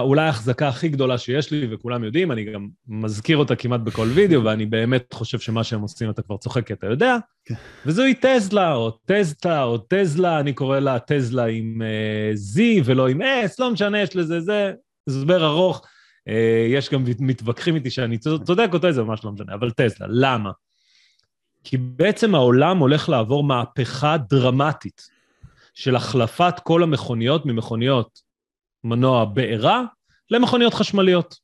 אולי ההחזקה הכי גדולה שיש לי, וכולם יודעים, אני גם מזכיר אותה כמעט בכל וידאו, ואני באמת חושב שמה שהם עושים אתה כבר צוחק כי אתה יודע, כן. וזוהי טזלה, או טזטה, או טזלה, אני קורא לה טזלה עם uh, Z ולא עם S, לא משנה, יש לזה זה, הסבר ארוך. אה, יש גם מתווכחים איתי שאני צודק או זה ממש לא משנה, אבל טסלה, למה? כי בעצם העולם הולך לעבור מהפכה דרמטית של החלפת כל המכוניות ממכוניות מנוע בעירה למכוניות חשמליות.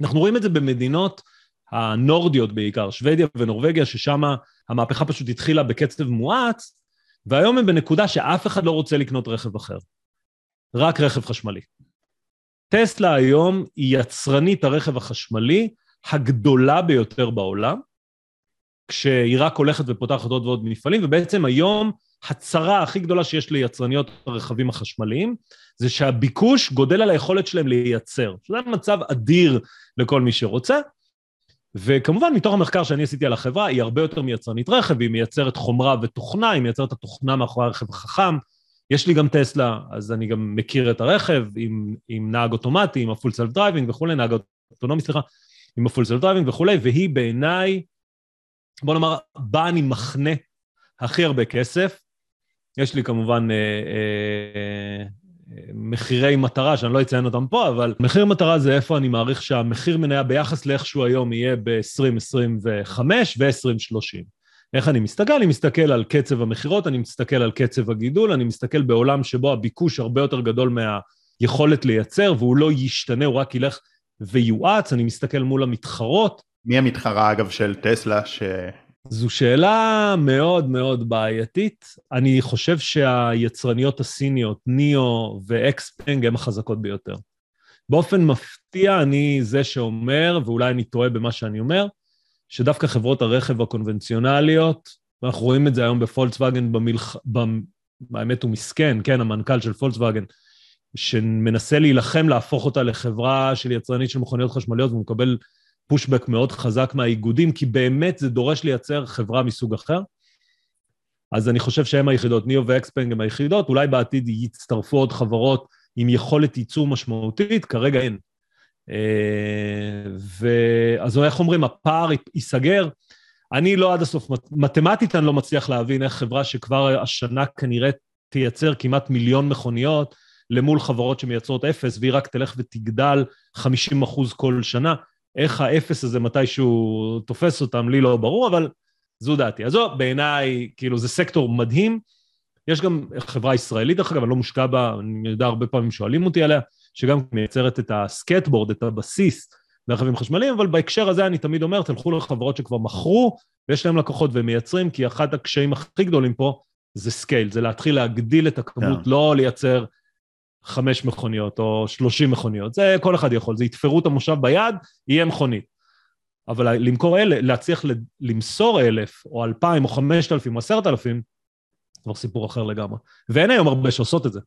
אנחנו רואים את זה במדינות הנורדיות בעיקר, שוודיה ונורבגיה, ששם המהפכה פשוט התחילה בקצב מואץ, והיום הם בנקודה שאף אחד לא רוצה לקנות רכב אחר, רק רכב חשמלי. טסלה היום היא יצרנית הרכב החשמלי הגדולה ביותר בעולם, כשהיא רק הולכת ופותחת עוד ועוד מפעלים, ובעצם היום הצרה הכי גדולה שיש ליצרניות הרכבים החשמליים, זה שהביקוש גודל על היכולת שלהם לייצר. זה מצב אדיר לכל מי שרוצה. וכמובן, מתוך המחקר שאני עשיתי על החברה, היא הרבה יותר מייצרנית רכב, היא מייצרת חומרה ותוכנה, היא מייצרת את התוכנה מאחורי הרכב החכם. יש לי גם טסלה, אז אני גם מכיר את הרכב עם, עם נהג אוטומטי, עם ה full self driving וכולי, נהג אוטונומי, סליחה, עם ה full self driving וכולי, והיא בעיניי, בוא נאמר, בה אני מחנה הכי הרבה כסף. יש לי כמובן אה, אה, מחירי מטרה, שאני לא אציין אותם פה, אבל מחיר מטרה זה איפה אני מעריך שהמחיר מניה ביחס לאיכשהו היום יהיה ב-2025 ו-2030. איך אני מסתכל? אני מסתכל על קצב המכירות, אני מסתכל על קצב הגידול, אני מסתכל בעולם שבו הביקוש הרבה יותר גדול מהיכולת לייצר, והוא לא ישתנה, הוא רק ילך ויואץ, אני מסתכל מול המתחרות. מי המתחרה, אגב, של טסלה ש... זו שאלה מאוד מאוד בעייתית. אני חושב שהיצרניות הסיניות, ניאו ואקספנג, הן החזקות ביותר. באופן מפתיע, אני זה שאומר, ואולי אני טועה במה שאני אומר, שדווקא חברות הרכב הקונבנציונליות, ואנחנו רואים את זה היום בפולקסווגן, במלח... האמת הוא מסכן, כן, המנכ"ל של פולקסווגן, שמנסה להילחם להפוך אותה לחברה של יצרנית של מכוניות חשמליות, והוא מקבל פושבק מאוד חזק מהאיגודים, כי באמת זה דורש לייצר חברה מסוג אחר. אז אני חושב שהם היחידות, ניאו ואקספנג הם היחידות, אולי בעתיד יצטרפו עוד חברות עם יכולת ייצור משמעותית, כרגע אין. אה, ואז איך אומרים, הפער ייסגר. אני לא עד הסוף, מתמטית אני לא מצליח להבין איך חברה שכבר השנה כנראה תייצר כמעט מיליון מכוניות, למול חברות שמייצרות אפס, והיא רק תלך ותגדל 50 אחוז כל שנה. איך האפס הזה מתישהו תופס אותם, לי לא ברור, אבל זו דעתי. אז זו, בעיניי, כאילו, זה סקטור מדהים. יש גם חברה ישראלית, דרך אגב, אני לא מושקע בה, אני יודע, הרבה פעמים שואלים אותי עליה, שגם מייצרת את הסקטבורד, את הבסיס לרכבים חשמליים, אבל בהקשר הזה אני תמיד אומר, תלכו לחברות שכבר מכרו, ויש להם לקוחות והם מייצרים, כי אחד הקשיים הכי גדולים פה זה scale, זה להתחיל להגדיל את הכמות, yeah. כן. לא לייצר חמש מכוניות או שלושים מכוניות, זה כל אחד יכול, זה יתפרו את המושב ביד, יהיה מכונית. אבל למכור אלה, להצליח למסור אלף, או אלפיים, או חמשת אלפים, או עשרת אלפים, כבר סיפור אחר לגמרי. ואין היום הרבה שעושות את זה.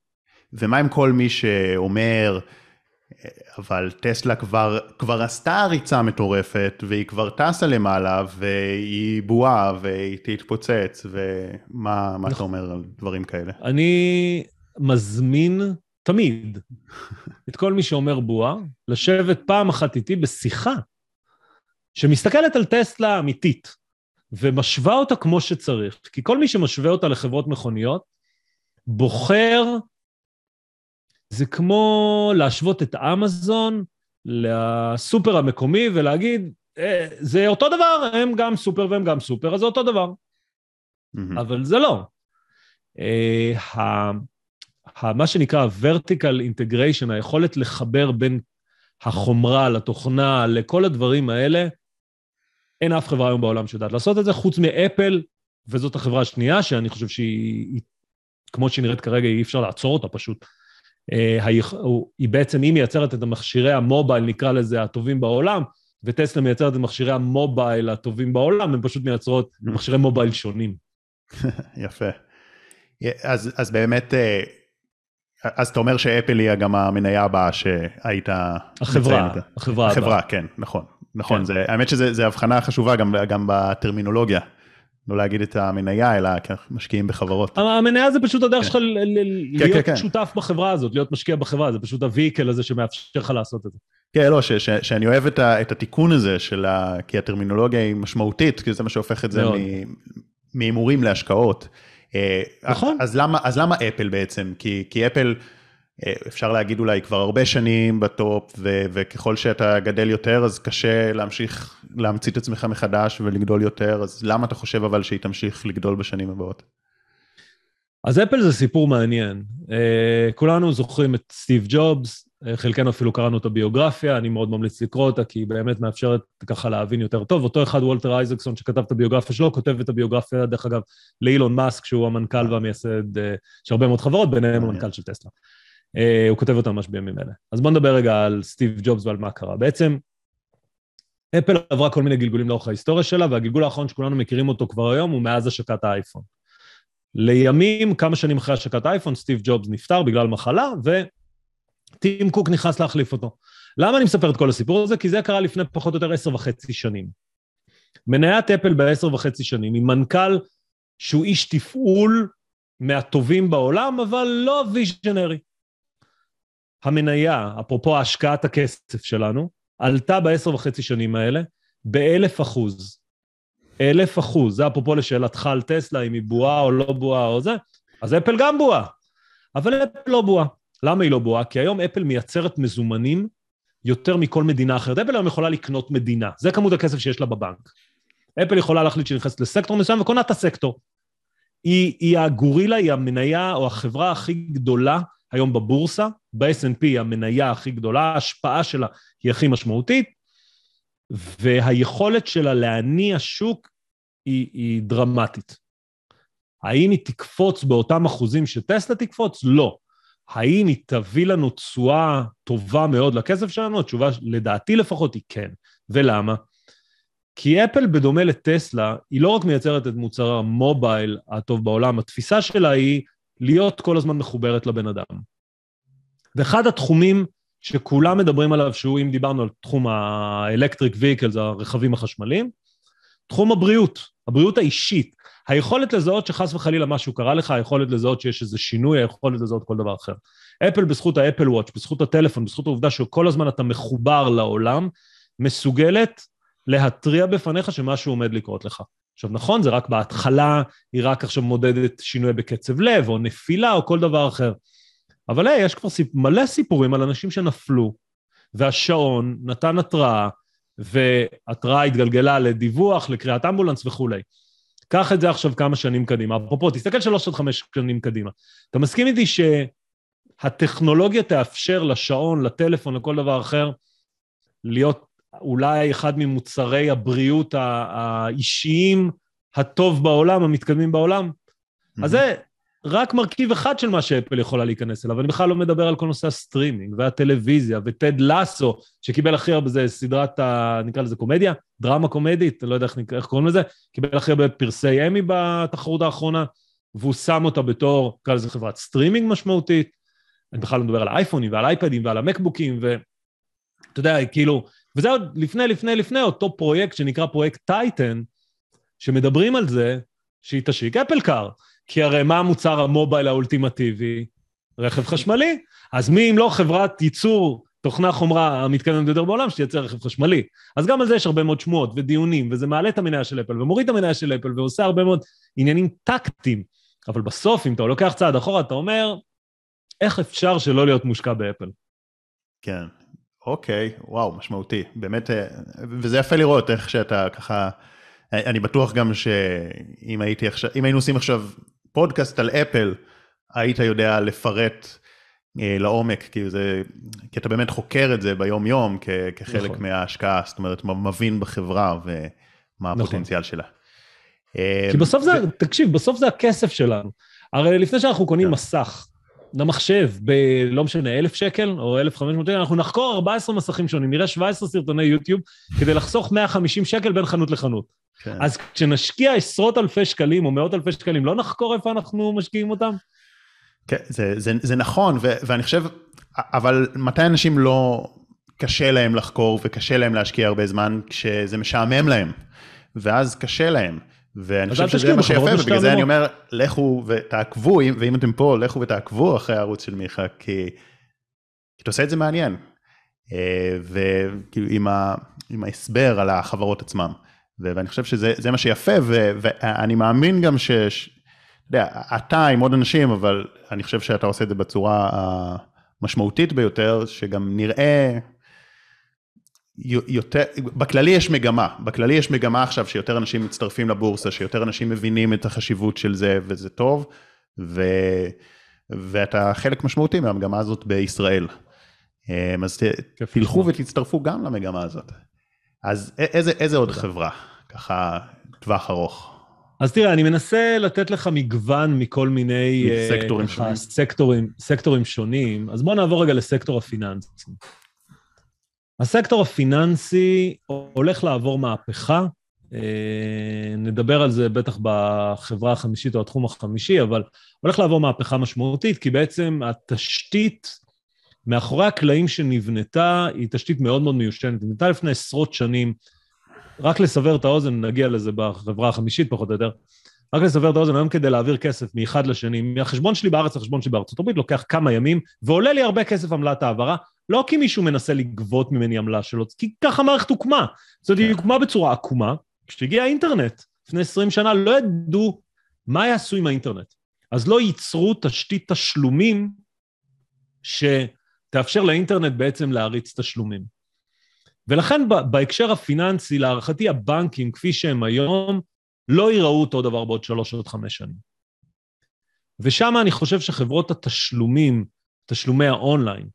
ומה עם כל מי שאומר, אבל טסלה כבר, כבר עשתה ריצה מטורפת, והיא כבר טסה למעלה, והיא בועה, והיא תתפוצץ, ומה אתה נכון. אומר על דברים כאלה? אני מזמין תמיד, את כל מי שאומר בועה, לשבת פעם אחת איתי בשיחה שמסתכלת על טסלה אמיתית ומשווה אותה כמו שצריך. כי כל מי שמשווה אותה לחברות מכוניות, בוחר, זה כמו להשוות את אמזון לסופר המקומי ולהגיד, אה, זה אותו דבר, הם גם סופר והם גם סופר, אז זה אותו דבר. Mm-hmm. אבל זה לא. Uh, מה שנקרא vertical integration, היכולת לחבר בין החומרה לתוכנה, לכל הדברים האלה, אין אף חברה היום בעולם שיודעת לעשות את זה, חוץ מאפל, וזאת החברה השנייה, שאני חושב שהיא, כמו שהיא נראית כרגע, אי אפשר לעצור אותה פשוט. אה, היא בעצם, היא מייצרת את המכשירי המובייל, נקרא לזה, הטובים בעולם, וטסלה מייצרת את מכשירי המובייל הטובים בעולם, הן פשוט מייצרות מכשירי מובייל שונים. *laughs* יפה. אז, אז באמת, אה, אז אתה אומר שאפל היא גם המניה הבאה שהיית החברה, החברה הבאה. החברה, כן, נכון. נכון, כן. זה, האמת שזו הבחנה חשובה גם, גם בטרמינולוגיה. לא להגיד את המניה, אלא משקיעים בחברות. המניה זה פשוט הדרך כן. שלך כן. להיות כן, שותף בחברה הזאת, להיות משקיע בחברה, זה פשוט הוויקל הזה שמאפשר לך לעשות את זה. כן, לא, ש, ש, שאני אוהב את, ה, את התיקון הזה, של ה, כי הטרמינולוגיה היא משמעותית, כי זה מה שהופך את זה מהימורים להשקעות. אה, נכון. אז למה, אז למה אפל בעצם? כי, כי אפל, אפשר להגיד אולי כבר הרבה שנים בטופ, ו, וככל שאתה גדל יותר, אז קשה להמשיך להמציא את עצמך מחדש ולגדול יותר, אז למה אתה חושב אבל שהיא תמשיך לגדול בשנים הבאות? אז אפל זה סיפור מעניין. Uh, כולנו זוכרים את סטיב ג'ובס, חלקנו אפילו קראנו את הביוגרפיה, אני מאוד ממליץ לקרוא אותה, כי היא באמת מאפשרת ככה להבין יותר טוב. אותו אחד, וולטר אייזקסון, שכתב את הביוגרפיה שלו, כותב את הביוגרפיה, דרך אגב, לאילון מאסק, שהוא המנכ"ל והמייסד של הרבה מאוד חברות, ביניהם המנכ"ל של טסלה. הוא כותב אותה ממש בימים אלה. אז בואו נדבר רגע על סטיב ג'ובס ועל מה קרה. בעצם, אפל עברה כל מיני גלגולים לאורך ההיסטוריה שלה, והגלגול האחרון שכולנו מכירים אותו כבר היום הוא מאז השקת האייפון. לימים, כמה שנים אחרי השקת האייפון, סטיב ג'ובס נפטר בגלל מחלה, וטים קוק נכנס להחליף אותו. למה אני מספר את כל הסיפור הזה? כי זה קרה לפני פחות או יותר עשר וחצי שנים. מניית אפל בעשר וחצי שנים, עם מנכ"ל שהוא איש תפעול מהטובים בעולם, אבל לא ויז'נרי. המניה, אפרופו השקעת הכסף שלנו, עלתה בעשר וחצי שנים האלה באלף אחוז. אלף אחוז, זה אפרופו לשאלתך על טסלה, אם היא בועה או לא בועה או זה, אז אפל גם בועה. אבל אפל לא בועה. למה היא לא בועה? כי היום אפל מייצרת מזומנים יותר מכל מדינה אחרת. אפל היום יכולה לקנות מדינה, זה כמות הכסף שיש לה בבנק. אפל יכולה להחליט שהיא נכנסת לסקטור מסוים וקונה את הסקטור. היא, היא הגורילה, היא המניה או החברה הכי גדולה היום בבורסה, ב-S&P המניה הכי גדולה, ההשפעה שלה היא הכי משמעותית, והיכולת שלה להניע שוק היא, היא דרמטית. האם היא תקפוץ באותם אחוזים שטסלה תקפוץ? לא. האם היא תביא לנו תשואה טובה מאוד לכסף שלנו? התשובה, לדעתי לפחות, היא כן. ולמה? כי אפל, בדומה לטסלה, היא לא רק מייצרת את מוצר המובייל הטוב בעולם, התפיסה שלה היא להיות כל הזמן מחוברת לבן אדם. ואחד התחומים שכולם מדברים עליו, שהוא, אם דיברנו על תחום ה-electric vehicles, הרכבים החשמליים, תחום הבריאות, הבריאות האישית, היכולת לזהות שחס וחלילה משהו קרה לך, היכולת לזהות שיש איזה שינוי, היכולת לזהות כל דבר אחר. אפל בזכות האפל וואץ', בזכות הטלפון, בזכות העובדה שכל הזמן אתה מחובר לעולם, מסוגלת להתריע בפניך שמשהו עומד לקרות לך. עכשיו נכון, זה רק בהתחלה, היא רק עכשיו מודדת שינוי בקצב לב, או נפילה, או כל דבר אחר. אבל היי, יש כבר סיפ... מלא סיפורים על אנשים שנפלו, והשעון נתן התראה, והתראה התגלגלה לדיווח, לקריאת אמבולנס וכולי. קח את זה עכשיו כמה שנים קדימה. אפרופו, תסתכל שלוש עד חמש שנים קדימה. אתה מסכים איתי שהטכנולוגיה תאפשר לשעון, לטלפון, לכל דבר אחר, להיות אולי אחד ממוצרי הבריאות האישיים הטוב בעולם, המתקדמים בעולם? Mm-hmm. אז זה רק מרכיב אחד של מה שאפל יכולה להיכנס אליו. אני בכלל לא מדבר על כל נושא הסטרימינג והטלוויזיה וטד לאסו, שקיבל הכי הרבה, זה סדרת, ה, נקרא לזה קומדיה, דרמה קומדית, לא יודע איך, איך קוראים לזה, קיבל הכי הרבה פרסי אמי בתחרות האחרונה, והוא שם אותה בתור, נקרא לזה חברת סטרימינג משמעותית. אני בכלל לא מדבר על האייפונים ועל אייפדים ועל המקבוקים, ואתה יודע, כאילו, וזה עוד לפני, לפני, לפני אותו פרויקט שנקרא פרויקט טייטן, שמדברים על זה שהיא תשיק אפל קאר. כי הרי מה המוצר ה mobile האולטימטיבי? רכב חשמלי. אז מי אם לא חברת ייצור תוכנה חומרה המתקדמת ביותר בעולם שתייצר רכב חשמלי? אז גם על זה יש הרבה מאוד שמועות ודיונים, וזה מעלה את המניה של אפל ומוריד את המניה של אפל ועושה הרבה מאוד עניינים טקטיים. אבל בסוף, אם אתה לוקח צעד אחורה, אתה אומר, איך אפשר שלא להיות מושקע באפל? כן, אוקיי, וואו, משמעותי. באמת, אה, וזה יפה לראות איך שאתה ככה... אני בטוח גם שאם הייתי עכשיו, אם היינו עושים עכשיו פודקאסט על אפל, היית יודע לפרט אה, לעומק, כי, זה, כי אתה באמת חוקר את זה ביום יום כ, כחלק נכון. מההשקעה, זאת אומרת, מבין בחברה ומה נכון. הפוטנציאל שלה. אה, כי בסוף זה. תקשיב, בסוף זה הכסף שלנו. הרי לפני שאנחנו קונים כן. מסך למחשב ב... לא משנה, אלף שקל או אלף חמש מאות שקל, אנחנו נחקור 14 מסכים שונים, נראה 17 סרטוני יוטיוב כדי לחסוך 150 שקל בין חנות לחנות. כן. אז כשנשקיע עשרות אלפי שקלים או מאות אלפי שקלים, לא נחקור איפה אנחנו משקיעים אותם? כן, זה, זה, זה נכון, ו, ואני חושב, אבל מתי אנשים לא קשה להם לחקור וקשה להם להשקיע הרבה זמן כשזה משעמם להם, ואז קשה להם. ואני חושב שזה מה שיפה, ובגלל זה אני אומר, לכו ותעקבו, ואם אתם פה, לכו ותעקבו אחרי הערוץ של מיכה, כי, כי אתה עושה את זה מעניין. אה, וכאילו עם, ה, עם ההסבר על החברות עצמם. ואני חושב שזה מה שיפה, ואני מאמין גם ש... אתה יודע, אתה עם עוד אנשים, אבל אני חושב שאתה עושה את זה בצורה המשמעותית ביותר, שגם נראה יותר, בכללי יש מגמה, בכללי יש מגמה עכשיו שיותר אנשים מצטרפים לבורסה, שיותר אנשים מבינים את החשיבות של זה, וזה טוב, ו, ואתה חלק משמעותי מהמגמה הזאת בישראל. אז תלכו ותצטרפו גם למגמה הזאת. אז איזה, איזה עוד חברה, ככה טווח ארוך? אז תראה, אני מנסה לתת לך מגוון מכל מיני... סקטורים uh, שונים. סקטורים, סקטורים שונים. אז בוא נעבור רגע לסקטור הפיננסי. הסקטור הפיננסי הולך לעבור מהפכה. Uh, נדבר על זה בטח בחברה החמישית או התחום החמישי, אבל הולך לעבור מהפכה משמעותית, כי בעצם התשתית מאחורי הקלעים שנבנתה היא תשתית מאוד מאוד מיושנת. נבנתה לפני עשרות שנים. רק לסבר את האוזן, נגיע לזה בחברה החמישית פחות או יותר, רק לסבר את האוזן, היום כדי להעביר כסף מאחד לשני, מהחשבון שלי בארץ לחשבון שלי בארצות הברית, לוקח כמה ימים, ועולה לי הרבה כסף עמלת העברה, לא כי מישהו מנסה לגבות ממני עמלה שלו, כי ככה המערכת הוקמה. זאת אומרת, היא הוקמה בצורה עקומה, כשהגיע האינטרנט, לפני 20 שנה, לא ידעו מה יעשו עם האינטרנט. אז לא ייצרו תשתית תשלומים שתאפשר לאינטרנט בעצם להריץ תשלומים. ולכן בהקשר הפיננסי, להערכתי הבנקים, כפי שהם היום, לא ייראו אותו דבר בעוד שלוש עד חמש שנים. ושם אני חושב שחברות התשלומים, תשלומי האונליין,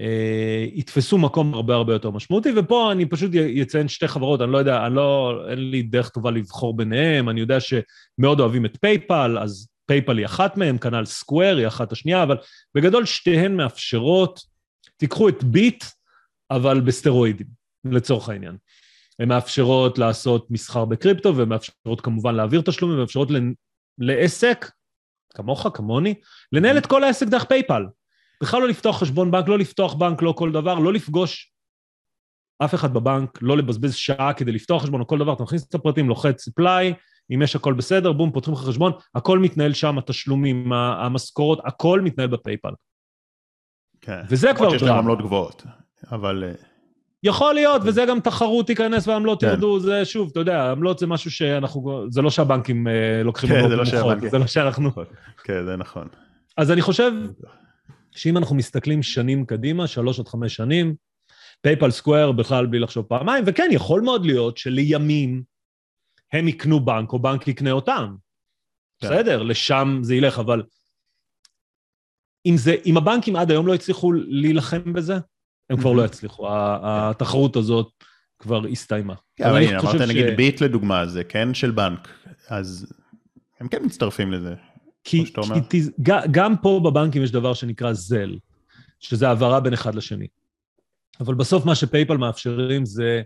אה, יתפסו מקום הרבה הרבה יותר משמעותי, ופה אני פשוט אציין שתי חברות, אני לא יודע, אני לא, אין לי דרך טובה לבחור ביניהם, אני יודע שמאוד אוהבים את פייפל, אז פייפל היא אחת מהן, כנ"ל סקוור היא אחת השנייה, אבל בגדול שתיהן מאפשרות, תיקחו את ביט, אבל בסטרואידים, לצורך העניין. הן מאפשרות לעשות מסחר בקריפטו, והן מאפשרות כמובן להעביר תשלומים, ומאפשרות לעסק, כמוך, כמוני, לנהל את כל העסק דרך פייפל. בכלל לא לפתוח חשבון בנק, לא לפתוח בנק, לא כל דבר, לא לפגוש אף אחד בבנק, לא לבזבז שעה כדי לפתוח חשבון או כל דבר, אתה מכניס את הפרטים, לוחץ apply, אם יש הכל בסדר, בום, פותחים לך חשבון, הכל מתנהל שם, התשלומים, המשכורות, הכל מתנהל בפייפל. כן. וזה כבר דרמה. יש להם עמלות גבוהות. אבל... אה, יכול להיות, וזה גם תחרות תיכנס והעמלות כן. ירדו, זה שוב, אתה יודע, עמלות זה משהו שאנחנו, זה לא שהבנקים אה, לוקחים כן, עמלות כן, נמוכות, זה לא שאנחנו... כן, זה נכון. אז אני חושב שאם אנחנו מסתכלים שנים קדימה, שלוש עד חמש שנים, פייפל סקוור בכלל בלי לחשוב פעמיים, וכן, יכול מאוד להיות שלימים הם יקנו בנק, או בנק יקנה אותם. כן. בסדר, לשם זה ילך, אבל אם, זה, אם הבנקים עד היום לא הצליחו להילחם בזה, הם כבר לא יצליחו. התחרות הזאת כבר הסתיימה. כן, אבל הנה, אמרת נגיד ביט לדוגמה, זה כן של בנק, אז הם כן מצטרפים לזה. כי, כי גם פה בבנקים יש דבר שנקרא זל, שזה העברה בין אחד לשני. אבל בסוף מה שפייפל מאפשרים זה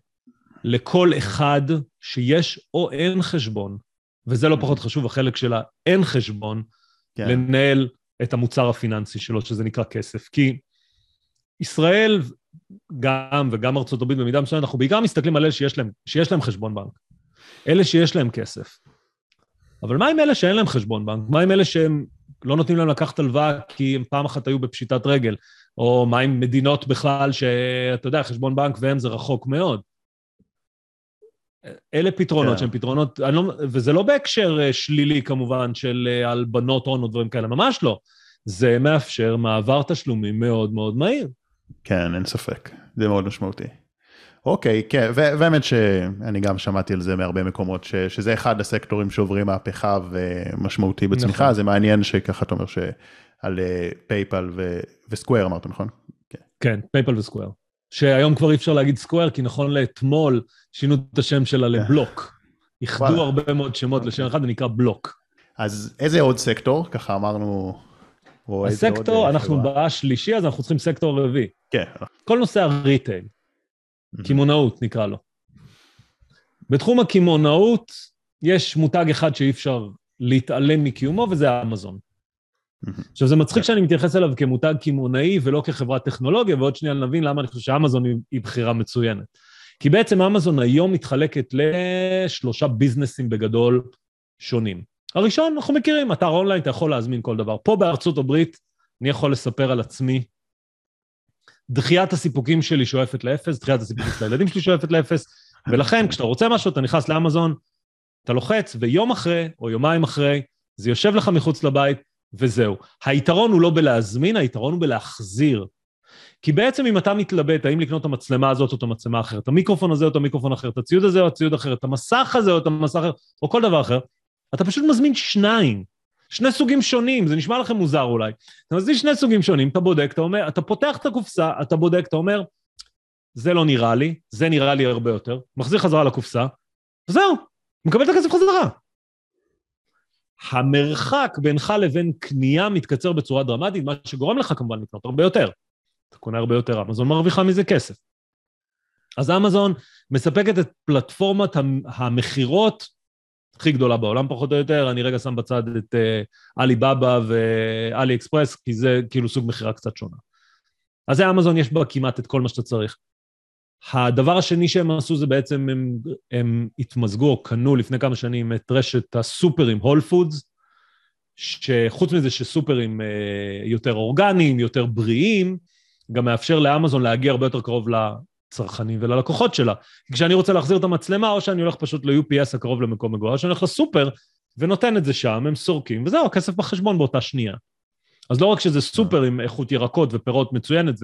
לכל אחד שיש או אין חשבון, וזה לא פחות חשוב, החלק של האין חשבון, כן. לנהל את המוצר הפיננסי שלו, שזה נקרא כסף. כי ישראל גם, וגם ארצות הברית במידה מסוימת, אנחנו בעיקר מסתכלים על אלה שיש להם, שיש להם חשבון בנק. אלה שיש להם כסף. אבל מה עם אלה שאין להם חשבון בנק? מה עם אלה שהם לא נותנים להם לקחת הלוואה כי הם פעם אחת היו בפשיטת רגל? או מה עם מדינות בכלל שאתה יודע, חשבון בנק והם זה רחוק מאוד? אלה פתרונות yeah. כן. שהם פתרונות, לא, וזה לא בהקשר אה, שלילי כמובן של אה, הלבנות הון או דברים כאלה, ממש לא. זה מאפשר מעבר תשלומים מאוד מאוד מהיר. כן, אין ספק, זה מאוד משמעותי. אוקיי, כן, והאמת שאני גם שמעתי על זה מהרבה מקומות, ש, שזה אחד הסקטורים שעוברים מהפכה ומשמעותי בצמיחה, נכון. זה מעניין שככה אתה אומר שעל פייפל ו, וסקוור אמרת, נכון? כן, כן פייפל וסקוור. שהיום כבר אי אפשר להגיד סקוור, כי נכון לאתמול שינו את השם שלה לבלוק. איחדו הרבה מאוד שמות לשם אחד ונקרא בלוק. אז איזה עוד סקטור? ככה אמרנו... הסקטור, אה, אנחנו בשלישי, אז אנחנו צריכים סקטור רביעי. כן. כל נושא הריטייל, קמעונאות נקרא לו. בתחום הקמעונאות יש מותג אחד שאי אפשר להתעלם מקיומו, וזה אמזון. עכשיו, זה מצחיק שאני מתייחס אליו כמותג קמעונאי ולא כחברת טכנולוגיה, ועוד שנייה נבין למה אני חושב שאמזון היא בחירה מצוינת. כי בעצם אמזון היום מתחלקת לשלושה ביזנסים בגדול שונים. הראשון, אנחנו מכירים, אתר אונליין, אתה יכול להזמין כל דבר. פה בארצות הברית, אני יכול לספר על עצמי, דחיית הסיפוקים שלי שואפת לאפס, דחיית הסיפוקים של הילדים שלי שואפת לאפס, ולכן כשאתה רוצה משהו, אתה נכנס לאמזון, אתה לוחץ, ויום אחרי, או יומיים אחרי, זה יושב לך מחוץ לבית, וזהו. היתרון הוא לא בלהזמין, היתרון הוא בלהחזיר. כי בעצם אם אתה מתלבט האם לקנות את המצלמה הזאת או את המצלמה האחרת, את המיקרופון הזה או את המיקרופון האחר, את הציוד הזה או הציוד האחר, את המסך הזה או את המסך האחר, או כל דבר אחר, אתה פשוט מזמין שניים. שני סוגים שונים, זה נשמע לכם מוזר אולי. אתה מזיז שני סוגים שונים, אתה בודק, אתה אומר, אתה פותח את הקופסה, אתה בודק, אתה אומר, זה לא נראה לי, זה נראה לי הרבה יותר, מחזיר חזרה לקופסה, וזהו, מקבל את הכסף חזרה. המרחק בינך לבין קנייה מתקצר בצורה דרמטית, מה שגורם לך כמובן לקנות הרבה יותר. אתה קונה הרבה יותר, אמזון מרוויחה מזה כסף. אז אמזון מספקת את פלטפורמת המכירות הכי גדולה בעולם פחות או יותר, אני רגע שם בצד את עלי בבא ועלי אקספרס, כי זה כאילו סוג מכירה קצת שונה. אז אמזון, יש בה כמעט את כל מה שאתה צריך. הדבר השני שהם עשו זה בעצם, הם, הם התמזגו או קנו לפני כמה שנים את רשת הסופרים, הול פודס, שחוץ מזה שסופרים אה, יותר אורגניים, יותר בריאים, גם מאפשר לאמזון להגיע הרבה יותר קרוב לצרכנים וללקוחות שלה. כשאני רוצה להחזיר את המצלמה, או שאני הולך פשוט ל-UPS הקרוב למקום מגורי, או שאני הולך לסופר ונותן את זה שם, הם סורקים, וזהו, הכסף בחשבון באותה שנייה. אז לא רק שזה סופר עם איכות ירקות ופירות מצוינת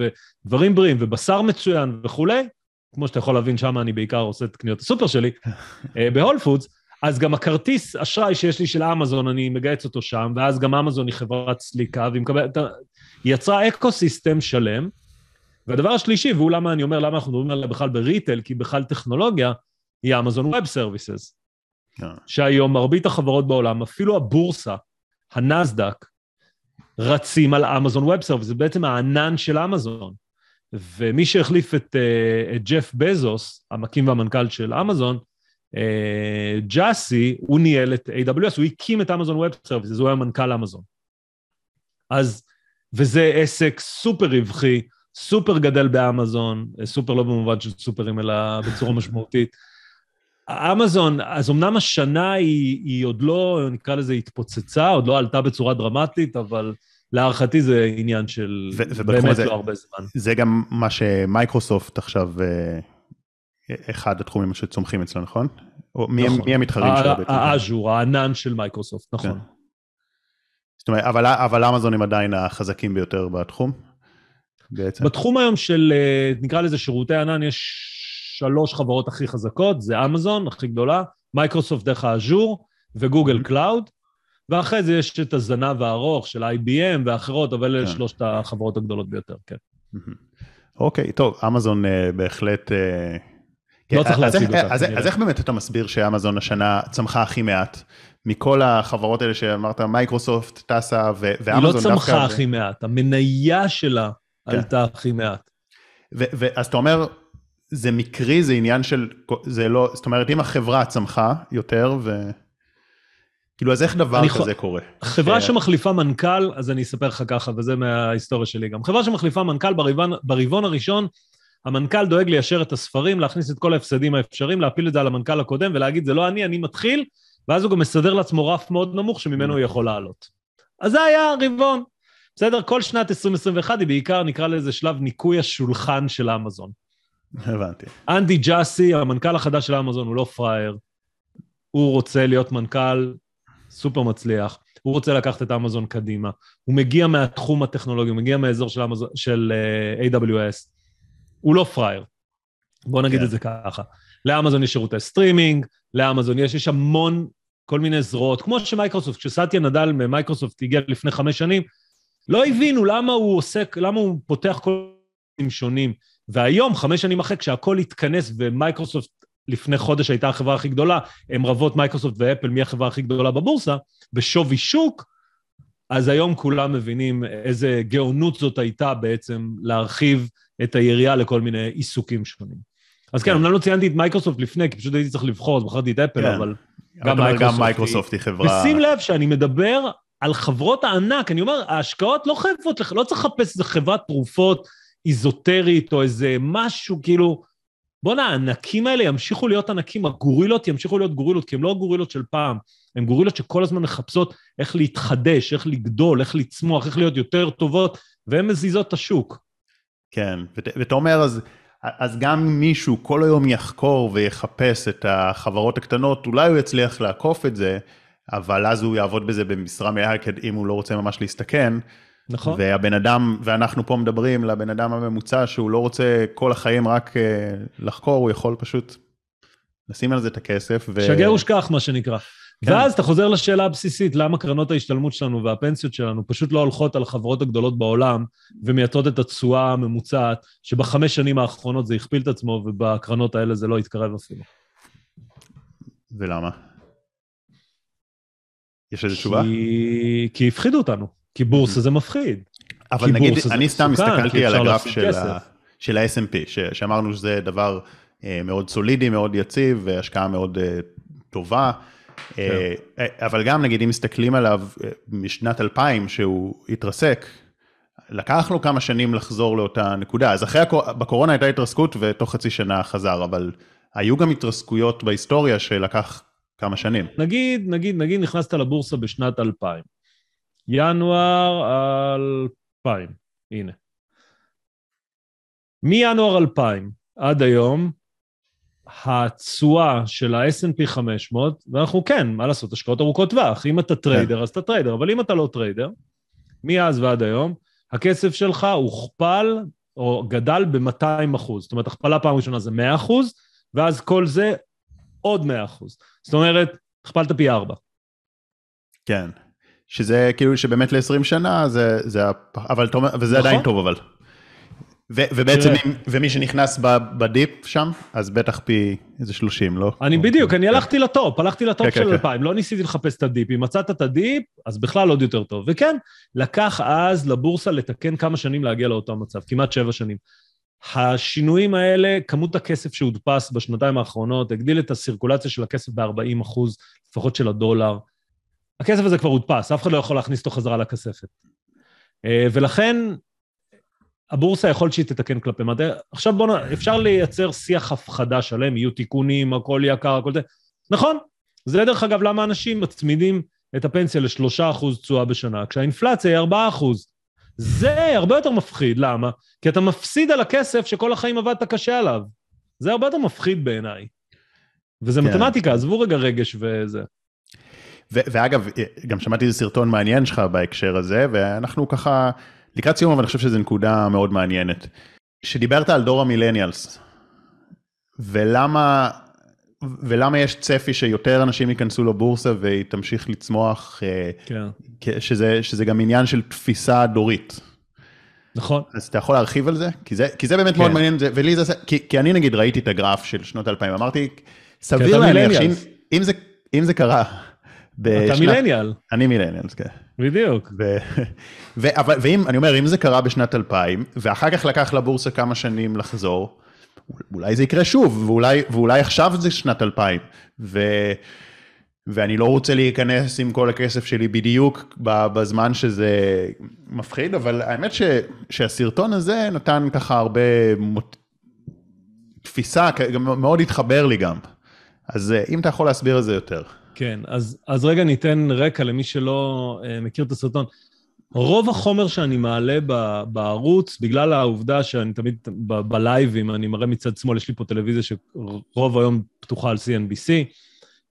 ודברים בריאים ובשר מצוין וכולי, כמו שאתה יכול להבין, שם אני בעיקר עושה את קניות הסופר שלי, *laughs* אה, בהול פודס, אז גם הכרטיס אשראי שיש לי של אמזון, אני מגייס אותו שם, ואז גם אמזון היא חברת סליקה, והיא מקבלת, יצרה אקו סיסטם שלם. והדבר השלישי, והוא למה אני אומר, למה אנחנו מדברים עליה בכלל ב retail, כי בכלל טכנולוגיה, היא אמזון ווב סרוויסס. שהיום מרבית החברות בעולם, אפילו הבורסה, הנסדק, רצים על אמזון ווב סרוויסס, זה בעצם הענן של אמזון. ומי שהחליף את, uh, את ג'ף בזוס, המקים והמנכ"ל של אמזון, uh, ג'אסי, הוא ניהל את AWS, הוא הקים את אמזון ווב סרוויסס, הוא היה מנכ"ל אמזון. אז, וזה עסק סופר רווחי, סופר גדל באמזון, סופר לא במובן של סופרים, אלא בצורה משמעותית. אמזון, אז אמנם השנה היא, היא עוד לא, נקרא לזה, התפוצצה, עוד לא עלתה בצורה דרמטית, אבל להערכתי זה עניין של ו- באמת זה, לא הרבה זמן. זה גם מה שמייקרוסופט עכשיו, אה, אחד התחומים שצומחים אצלו, נכון? או מי, נכון. מי המתחרים שלו בעצם? האז'ור, הענן של מייקרוסופט, נכון. כן. זאת אומרת, אבל, אבל אמזון הם עדיין החזקים ביותר בתחום, בעצם? בתחום היום של, אה, נקרא לזה שירותי ענן, יש שלוש חברות הכי חזקות, זה אמזון, הכי גדולה, מייקרוסופט דרך האז'ור וגוגל קלאוד. ואחרי זה יש את הזנב הארוך של IBM ואחרות, אבל אלה כן. שלושת החברות הגדולות ביותר, כן. אוקיי, טוב, אמזון אה, בהחלט... אה, לא צריך להציג אותה. אז, איך באמת אתה מסביר שאמזון השנה צמחה הכי מעט? מכל החברות האלה שאמרת, מייקרוסופט, טסה ואמזון דווקא... היא לא צמחה הכי מעט, המניה שלה. עלתה הכי מעט. ואז אתה אומר, זה מקרי, זה עניין של, זה לא, זאת אומרת, אם החברה צמחה יותר ו... כאילו, אז איך דבר כזה ח... קורה? חברה ש... שמחליפה מנכ"ל, אז אני אספר לך ככה, וזה מההיסטוריה שלי גם. חברה שמחליפה מנכ"ל ברבעון, ברבעון הראשון, המנכ"ל דואג ליישר את הספרים, להכניס את כל ההפסדים האפשריים, להפיל את זה על המנכ"ל הקודם ולהגיד, זה לא אני, אני מתחיל, ואז הוא גם מסדר לעצמו רף מאוד נמוך שממנו הוא יכול לעלות. אז זה היה הרבעון. בסדר? כל שנת 2021 היא בעיקר, נקרא לזה שלב ניקוי השולחן של אמזון. הבנתי. אנדי ג'אסי, המנכ"ל החדש של אמזון, הוא לא פראייר. הוא רוצה להיות מנכ"ל סופר מצליח, הוא רוצה לקחת את אמזון קדימה, הוא מגיע מהתחום הטכנולוגי, הוא מגיע מהאזור של, אמזון, של uh, אה, AWS, הוא לא פראייר, בואו נגיד כן. את זה ככה. לאמזון יש שירותי סטרימינג, לאמזון יש, יש המון, כל מיני זרועות, כמו שמייקרוסופט, כשסאטיה נאדלה ממייקרוסופט הגיע לפני חמש שנים, לא הבינו למה הוא עוסק, למה הוא פותח כל מיני שונים. והיום, חמש שנים אחרי, כשהכול התכנס ומייקרוסופט לפני חודש הייתה החברה הכי גדולה, הם רבות מייקרוסופט ואפל מי החברה הכי גדולה בבורסה, בשווי שוק, אז היום כולם מבינים איזה גאונות זאת הייתה בעצם להרחיב את היריעה לכל מיני עיסוקים שונים. אז כן, אמנם לא ציינתי את מייקרוסופט לפני, כי פשוט הייתי צריך לבחור, אז בחרתי את אפל, כן. אבל גם מייקרוסופט, גם מייקרוסופט היא חברה... ושים לב שאני מדבר על חברות הענק, אני אומר, ההשקעות לא חייבות, לא צריך לחפש איזה חברת תרופות איזוטרית או איזה משהו, כאילו... בואנה, הענקים האלה ימשיכו להיות ענקים, הגורילות ימשיכו להיות גורילות, כי הן לא גורילות של פעם, הן גורילות שכל הזמן מחפשות איך להתחדש, איך לגדול, איך לצמוח, איך להיות יותר טובות, והן מזיזות את השוק. כן, ואתה אומר, אז, אז גם מישהו כל היום יחקור ויחפש את החברות הקטנות, אולי הוא יצליח לעקוף את זה, אבל אז הוא יעבוד בזה במשרה מלאה, אם הוא לא רוצה ממש להסתכן. נכון. והבן אדם, ואנחנו פה מדברים לבן אדם הממוצע שהוא לא רוצה כל החיים רק אה, לחקור, הוא יכול פשוט לשים על זה את הכסף. ו... שגר ושכח, מה שנקרא. כן. ואז אתה חוזר לשאלה הבסיסית, למה קרנות ההשתלמות שלנו והפנסיות שלנו פשוט לא הולכות על החברות הגדולות בעולם ומייצרות את התשואה הממוצעת, שבחמש שנים האחרונות זה הכפיל את עצמו ובקרנות האלה זה לא התקרב אפילו. ולמה? יש איזו תשובה? כי הפחידו אותנו, כי בורסה זה מפחיד. אבל נגיד, אני סתם הסתכלתי על הגרף של, ה-S&P. שאמרנו שזה דבר אה, מאוד סולידי, מאוד יציב, והשקעה מאוד אה, טובה. כן. אה, אבל גם נגיד אם מסתכלים עליו משנת 2000 שהוא התרסק, לקח לו כמה שנים לחזור לאותה נקודה, אז אחרי, בקורונה הייתה התרסקות ותוך חצי שנה חזר, אבל היו גם התרסקויות בהיסטוריה שלקח כמה שנים. נגיד, נגיד, נגיד נכנסת לבורסה בשנת 2000. ינואר 2000, הנה. מינואר 2000 עד היום, התשואה של ה-S&P 500, ואנחנו כן, מה לעשות, השקעות ארוכות טווח. אם אתה טריידר, כן. אז אתה טריידר, אבל אם אתה לא טריידר, מאז ועד היום, הכסף שלך הוכפל או גדל ב-200 אחוז. זאת אומרת, הכפלה פעם ראשונה זה 100 אחוז, ואז כאילו עוד 100 אחוז. זאת אומרת, הכפלת פי 4. כן. שזה כאילו שבאמת ל-20 שנה זה, זה אבל אתה אומר, וזה נכון. עדיין טוב אבל. ו, ובעצם, אם, ומי שנכנס ב dip שם, אז בטח פי איזה 30, לא? אני בדיוק, אני הלכתי ל top, הלכתי ל top כן, של 2000, כן. לא ניסיתי לחפש את ה dip. אם מצאת את ה dip, אז בכלל עוד יותר טוב. וכן, לקח אז לבורסה לתקן כמה שנים להגיע לאותו מצב, כמעט שבע שנים. השינויים האלה, כמות הכסף שהודפס בשנתיים האחרונות, הגדיל את הסירקולציה של הכסף ב-40 אחוז, לפחות של הדולר. הכסף הזה כבר הודפס, אף אחד לא יכול להכניס אותו חזרה לכספת. אה, ולכן, הבורסה יכול שהיא תתקן כלפי מטה. עכשיו בואו, אפשר לייצר שיח הפחדה שלם, יהיו תיקונים, הכל יקר, הכל זה. נכון, זה דרך אגב למה אנשים מצמידים את הפנסיה לשלושה אחוז תשואה בשנה, כשהאינפלציה היא ארבעה אחוז. זה הרבה יותר מפחיד, למה? כי אתה מפסיד על הכסף שכל החיים עבדת קשה עליו. זה הרבה יותר מפחיד בעיניי. וזה כן. מתמטיקה, עזבו רגע רגש וזה. ואגב, גם שמעתי איזה סרטון מעניין שלך בהקשר הזה, ואנחנו ככה לקראת סיום, אבל אני חושב שזו נקודה מאוד מעניינת. שדיברת על דור המילניאלס, ולמה, ולמה יש צפי שיותר אנשים ייכנסו לבורסה והיא תמשיך לצמוח, אה, כן. שזה, שזה גם עניין של תפיסה דורית. נכון. אז אתה יכול להרחיב על זה? כי זה, כי זה באמת כן. מאוד מעניין, ולי זה, כי, כי אני נגיד ראיתי את הגרף של שנות 2000, אמרתי, סביר להניח שאם זה, זה קרה בשנת... אתה מילניאל. אני מילניאל, כן. בדיוק. ו... ו... אבל, ואם, אני אומר, אם זה קרה בשנת 2000, ואחר כך לקח לבורסה כמה שנים לחזור, אולי זה יקרה שוב, ואולי, ואולי עכשיו זה שנת 2000, ו... ואני לא רוצה להיכנס עם כל הכסף שלי בדיוק בזמן שזה מפחיד, אבל האמת ש... שהסרטון הזה נתן ככה הרבה מוט... תפיסה, מאוד התחבר לי גם. אז אה, אם אתה יכול להסביר את זה יותר. כן, אז, אז רגע ניתן רקע למי שלא uh, מכיר את הסרטון. רוב החומר שאני מעלה ב, בערוץ, בגלל העובדה שאני תמיד ב, בלייבים, אני מראה מצד שמאל, יש לי פה טלוויזיה שרוב היום פתוחה על CNBC,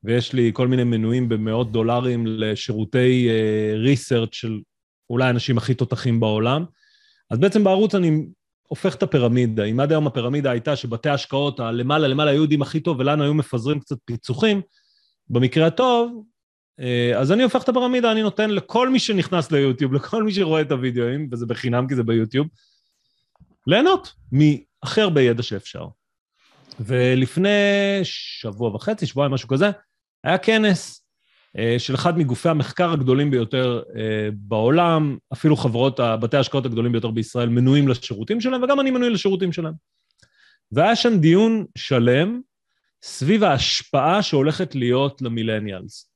ויש לי כל מיני מנויים במאות דולרים לשירותי ריסרצ' uh, של אולי האנשים הכי תותחים בעולם. אז בעצם בערוץ אני הופך את הפירמידה. אם עד היום הפירמידה הייתה שבתי ההשקעות הלמעלה למעלה היו יודעים הכי טוב ולנו היו מפזרים קצת פיצוחים, במקרה הטוב, אה, אז אני הופך את הפירמידה, אני נותן לכל מי שנכנס ליוטיוב, לכל מי שרואה את הוידאוים, וזה בחינם כי זה ביוטיוב, ליהנות מהכי הרבה ידע שאפשר. ולפני שבוע וחצי, שבועיים, משהו כזה, היה כנס אה, של אחד מגופי המחקר הגדולים ביותר אה, בעולם, אפילו חברות, בתי ההשקעות הגדולים ביותר בישראל מנויים לשירותים שלהם, וגם אני מנוי לשירותים שלהם. והיה שם דיון שלם סביב ההשפעה שהולכת להיות למילניאלס.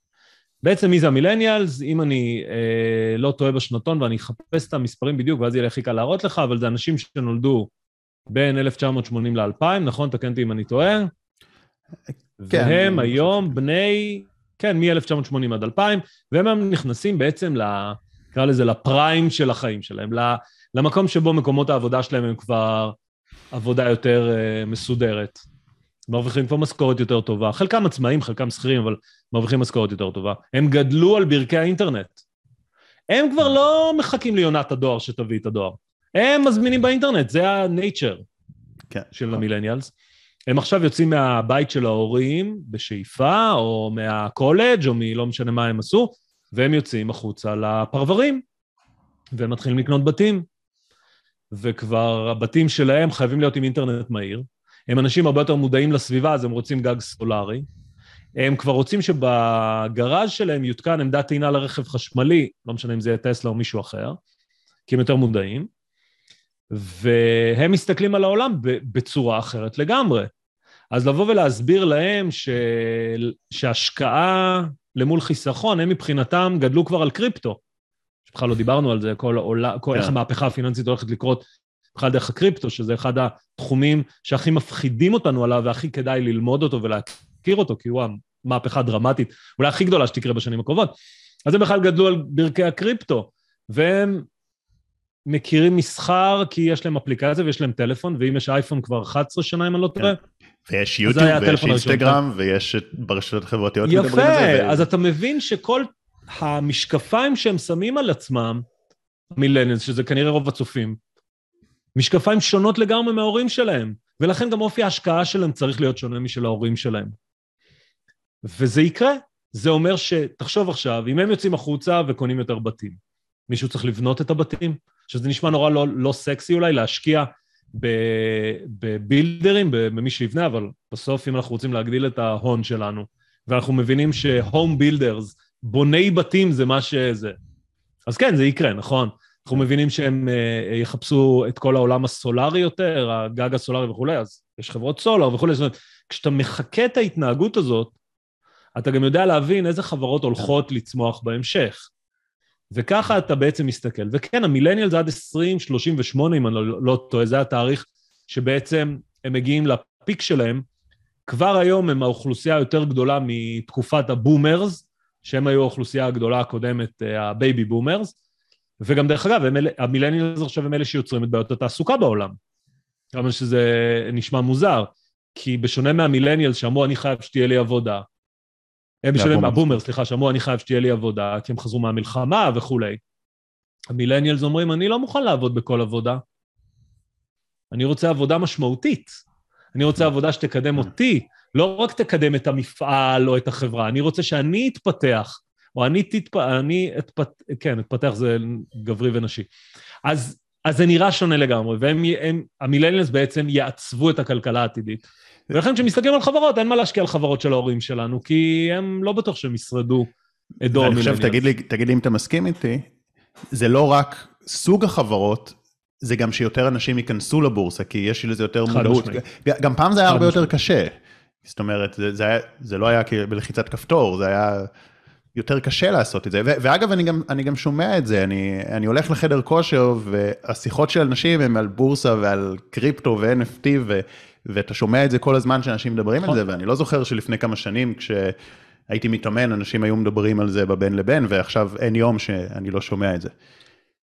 בעצם מי זה המילניאלס? אם אני אה, לא טועה בשנתון ואני אחפש את המספרים בדיוק, ואז יהיה לי הכי קל להראות לך, אבל זה אנשים שנולדו בין 1980 ל-2000, נכון? תקן אותי אם אני טועה. כן. והם היום בני, כן, מ-1980 עד 2000, והם נכנסים בעצם, ל, נקרא לזה, לפריים של החיים שלהם, למקום שבו מקומות העבודה שלהם הם כבר עבודה יותר uh, מסודרת. מרוויחים כבר משכורת יותר טובה. חלקם עצמאים, חלקם שכירים, אבל מרוויחים משכורת יותר טובה. הם גדלו על ברכי האינטרנט. הם כבר לא מחכים ליונת הדואר שתביא את הדואר. הם מזמינים באינטרנט, זה ה-nature כן. של המילניאלס. הם עכשיו יוצאים מהבית של ההורים בשאיפה, או מהקולג', או מלא משנה מה הם עשו, והם יוצאים החוצה לפרברים, והם מתחילים לקנות בתים. וכבר הבתים שלהם חייבים להיות עם אינטרנט מהיר. הם אנשים הרבה יותר מודעים לסביבה, אז הם רוצים גג סולארי. הם כבר רוצים שבגראז' שלהם יותקן עמדת טעינה לרכב חשמלי, לא משנה אם זה יהיה טסלה או מישהו אחר, כי הם יותר מודעים, והם מסתכלים על העולם בצורה אחרת לגמרי. אז לבוא ולהסביר להם ש... שהשקעה למול חיסכון, הם מבחינתם גדלו כבר על קריפטו. בכלל לא דיברנו על זה, כל העולם, כל, איך כן. המהפכה הפיננסית הולכת לקרות בכלל דרך הקריפטו, שזה אחד התחומים שהכי מפחידים אותנו עליו והכי כדאי ללמוד אותו ולהכיר אותו, כי הוא המהפכה הדרמטית, אולי הכי גדולה שתקרה בשנים הקרובות. אז הם בכלל גדלו על ברכי הקריפטו, והם מכירים מסחר כי יש להם אפליקציה ויש להם טלפון, ואם יש אייפון כבר 11 שנה, אם אני לא טועה. כן. ויש יוטיוב ויש אינסטגרם ויש ברשתות החברתיות. יפה, אז אתה מבין שכל המשקפיים שהם שמים על עצמם, מילניאלס, שזה כנראה רוב הצופים, משקפיים שונות לגמרי מההורים שלהם, ולכן גם אופי ההשקעה שלהם צריך להיות שונה משל ההורים שלהם. וזה יקרה. זה אומר ש... תחשוב עכשיו, אם הם יוצאים החוצה וקונים יותר בתים, מישהו צריך לבנות את הבתים, שזה נשמע נורא לא, לא סקסי אולי, להשקיע בבילדרים, במי שיבנה, אבל בסוף אם אנחנו רוצים להגדיל את ההון שלנו, ואנחנו מבינים ש-home builders, בוני בתים זה מה שזה. אז כן, זה יקרה, נכון? אנחנו מבינים שהם uh, יחפשו את כל העולם הסולארי יותר, הגג הסולארי וכולי, אז יש חברות סולאר וכולי. זאת אומרת, כשאתה מחקה את ההתנהגות הזאת, אתה גם יודע להבין איזה חברות הולכות לצמוח בהמשך. וככה אתה בעצם מסתכל. וכן, המילניאל זה עד 2038, אם אני לא, לא טועה, זה התאריך שבעצם הם מגיעים ל peak שלהם. כבר היום הם האוכלוסייה היותר גדולה מתקופת ה boomers, שהם היו האוכלוסייה הגדולה הקודמת, אה, ה baby boomers, וגם דרך אגב, ה millennials עכשיו הם אלה שיוצרים את בעיות התעסוקה בעולם. כמה שזה נשמע מוזר, כי בשונה מהמילניאלס שאמרו אני חייב שתהיה לי עבודה, הם בשונה מהבומר, סליחה, שאמרו אני חייב שתהיה לי עבודה, כי הם חזרו מהמלחמה וכולי. המילניאלס אומרים אני לא מוכן לעבוד בכל עבודה, אני רוצה עבודה משמעותית. אני רוצה עבודה שתקדם אותי, לא רק תקדם את המפעל או את החברה, אני רוצה שאני אתפתח, או אני תתפ... אני אתפת... כן, אתפתח זה גברי ונשי. אז, אז זה נראה שונה לגמרי, והם, הם, המילניאלס בעצם יעצבו את הכלכלה העתידית. ולכן כשמסתכלים על חברות, אין מה להשקיע על חברות של ההורים שלנו, כי הם לא בטוח שהם ישרדו את דור המילניאלס. אני חושב, תגיד לי, תגיד לי אם אתה מסכים איתי, זה לא רק סוג החברות, זה גם שיותר אנשים ייכנסו לבורסה, כי יש לזה יותר מודעות. גם פעם זה היה הרבה יותר קשה. זאת אומרת, זה, זה, היה, זה לא היה בלחיצת כפתור, זה היה יותר קשה לעשות את זה. ו, ואגב, אני גם, אני גם שומע את זה, אני, אני הולך לחדר כושר, והשיחות של אנשים הן על בורסה ועל קריפטו ו-NFT, ו, ואתה שומע את זה כל הזמן שאנשים מדברים על זה, נכון. ואני לא זוכר שלפני כמה שנים, כשהייתי מתאמן, אנשים היו מדברים על זה בבין לבין, ועכשיו אין יום שאני לא שומע את זה.